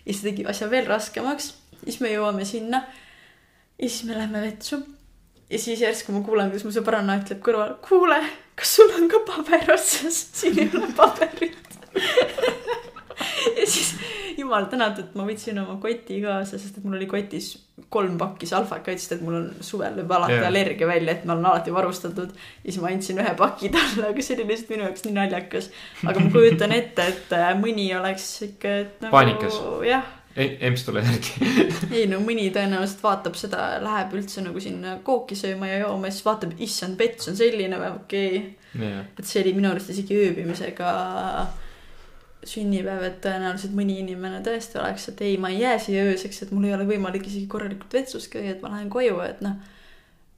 ja see tegi asja veel raskemaks, siis me jõuame sinna ja siis me läheme vetsu. ja siis järsku ma kuulen, kuidas mu sõbranna ütleb kõrval, kuule, kas sul on ka paber otsas, siin ei ole paberit. ja siis jumal tänatud, ma võtsin oma koti kaasa, sest et mul oli kotis kolm pakki salvakaid, sest et mul on suvel lööb alati yeah. allergia välja, et ma olen alati varustatud. ja siis ma andsin ühe paki talle, aga see oli lihtsalt minu jaoks nii naljakas. aga ma kujutan ette, et äh, mõni oleks ikka, et nagu Paanikas. jah emps tule järgi. ei no mõni tõenäoliselt vaatab seda, läheb üldse nagu sinna kooki sööma ja jooma, siis vaatab, issand, vets on selline või okei okay.. et see oli minu arust isegi ööbimisega sünnipäev, et tõenäoliselt mõni inimene tõesti oleks, et ei, ma ei jää siia ööseks, et mul ei ole võimalik isegi korralikult vetsus käia, et ma lähen koju, et noh.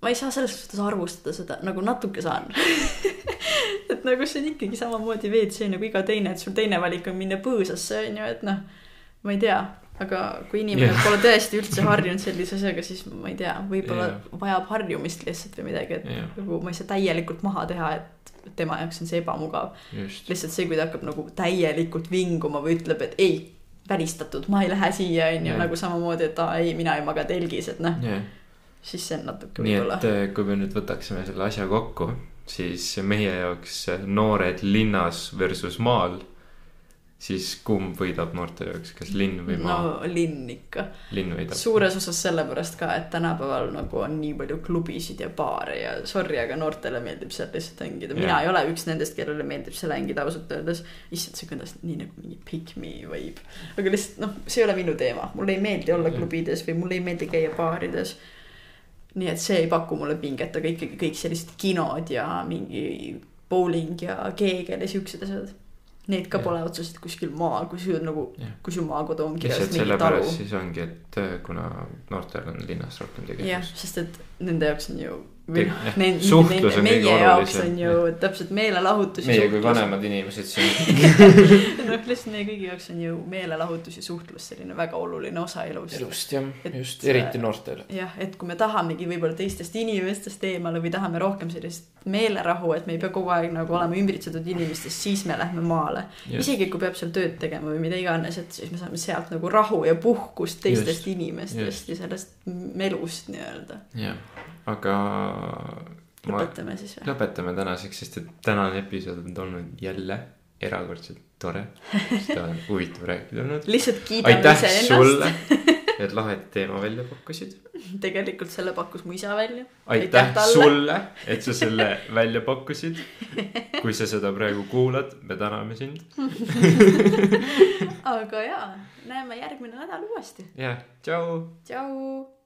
ma ei saa selles suhtes arvustada seda, nagu natuke saan. et nagu see on ikkagi samamoodi WC nagu iga teine, et sul teine valik on minna põõsasse, on ju, et noh. ma ei tea, aga kui inimene yeah. pole tõesti üldse harjunud sellise asjaga, siis ma ei tea, võib-olla yeah. vajab harjumist lihtsalt või midagi, et Jah. nagu ma ei saa täielikult maha teha, et tema jaoks on see ebamugav. lihtsalt see, kui ta hakkab nagu täielikult vinguma või ütleb, et ei, välistatud, ma ei lähe siia, on ju, nagu samamoodi, et aa ei, mina ei maga telgis, et noh, jah. siis see on natuke nii võib-olla et. äh, kui me nüüd võtaksime selle asja kokku, siis meie jaoks noored linnas versus maal, siis kumb võidab noorte jaoks, kas linn või maa no linn ikka. linn võidab. suures osas sellepärast ka, et tänapäeval nagu on nii palju klubisid ja baare ja sorry, aga noortele meeldib seal lihtsalt mängida. mina Jah. ei ole üks nendest, kellele meeldib seal mängida ausalt öeldes. issand, see kõlas nii nagu mingi pick me vibe. aga lihtsalt noh, see ei ole minu teema, mulle ei meeldi olla klubides või mulle ei meeldi käia baarides. nii et see ei paku mulle pinget, aga ikkagi kõik sellised kinod ja mingi bowling ja keegel ja siuksed asjad. Need ka Jah. pole otseselt kuskil maal, kui sul nagu Jah., kui su maakodu on kirjas lihtsalt sellepärast. siis ongi, et äh, kuna noortel on linnas rohkem jah, tegevust. sest et nende jaoks on ju noh nende, suhtlus on kõige olulisem, on ju täpselt meelelahutus meie kui. vanemad inimesed siin, noh, lihtsalt meie kõigi jaoks on ju meelelahutus ja suhtlus selline väga oluline osa elus. elust jah just, eriti noortele. jah, et kui me tahamegi võib-olla teistest inimestest eemale või tahame rohkem sellist meelerahu, et me ei pea kogu aeg nagu olema ümbritsetud inimestest, siis me lähme maale. isegi kui peab seal tööd tegema või mida iganes, et siis me saame sealt nagu rahu ja puhkust teistest Just, inimestest just. ja sellest melust nii-öelda. jah, aga ma lõpetame siis või? lõpetame tänaseks, sest et tänane episood on olnud jälle erakordselt tore. seda on huvitav rääkida olnud. lihtsalt kiidame aitäh iseennast. et lahet teema välja pakkusid. tegelikult selle pakkus mu isa välja. aitäh talle. sulle, et sa selle välja pakkusid. kui sa seda praegu kuulad, me täname sind. aga jaa, näeme järgmine nädal uuesti. jah, tšau. tšau.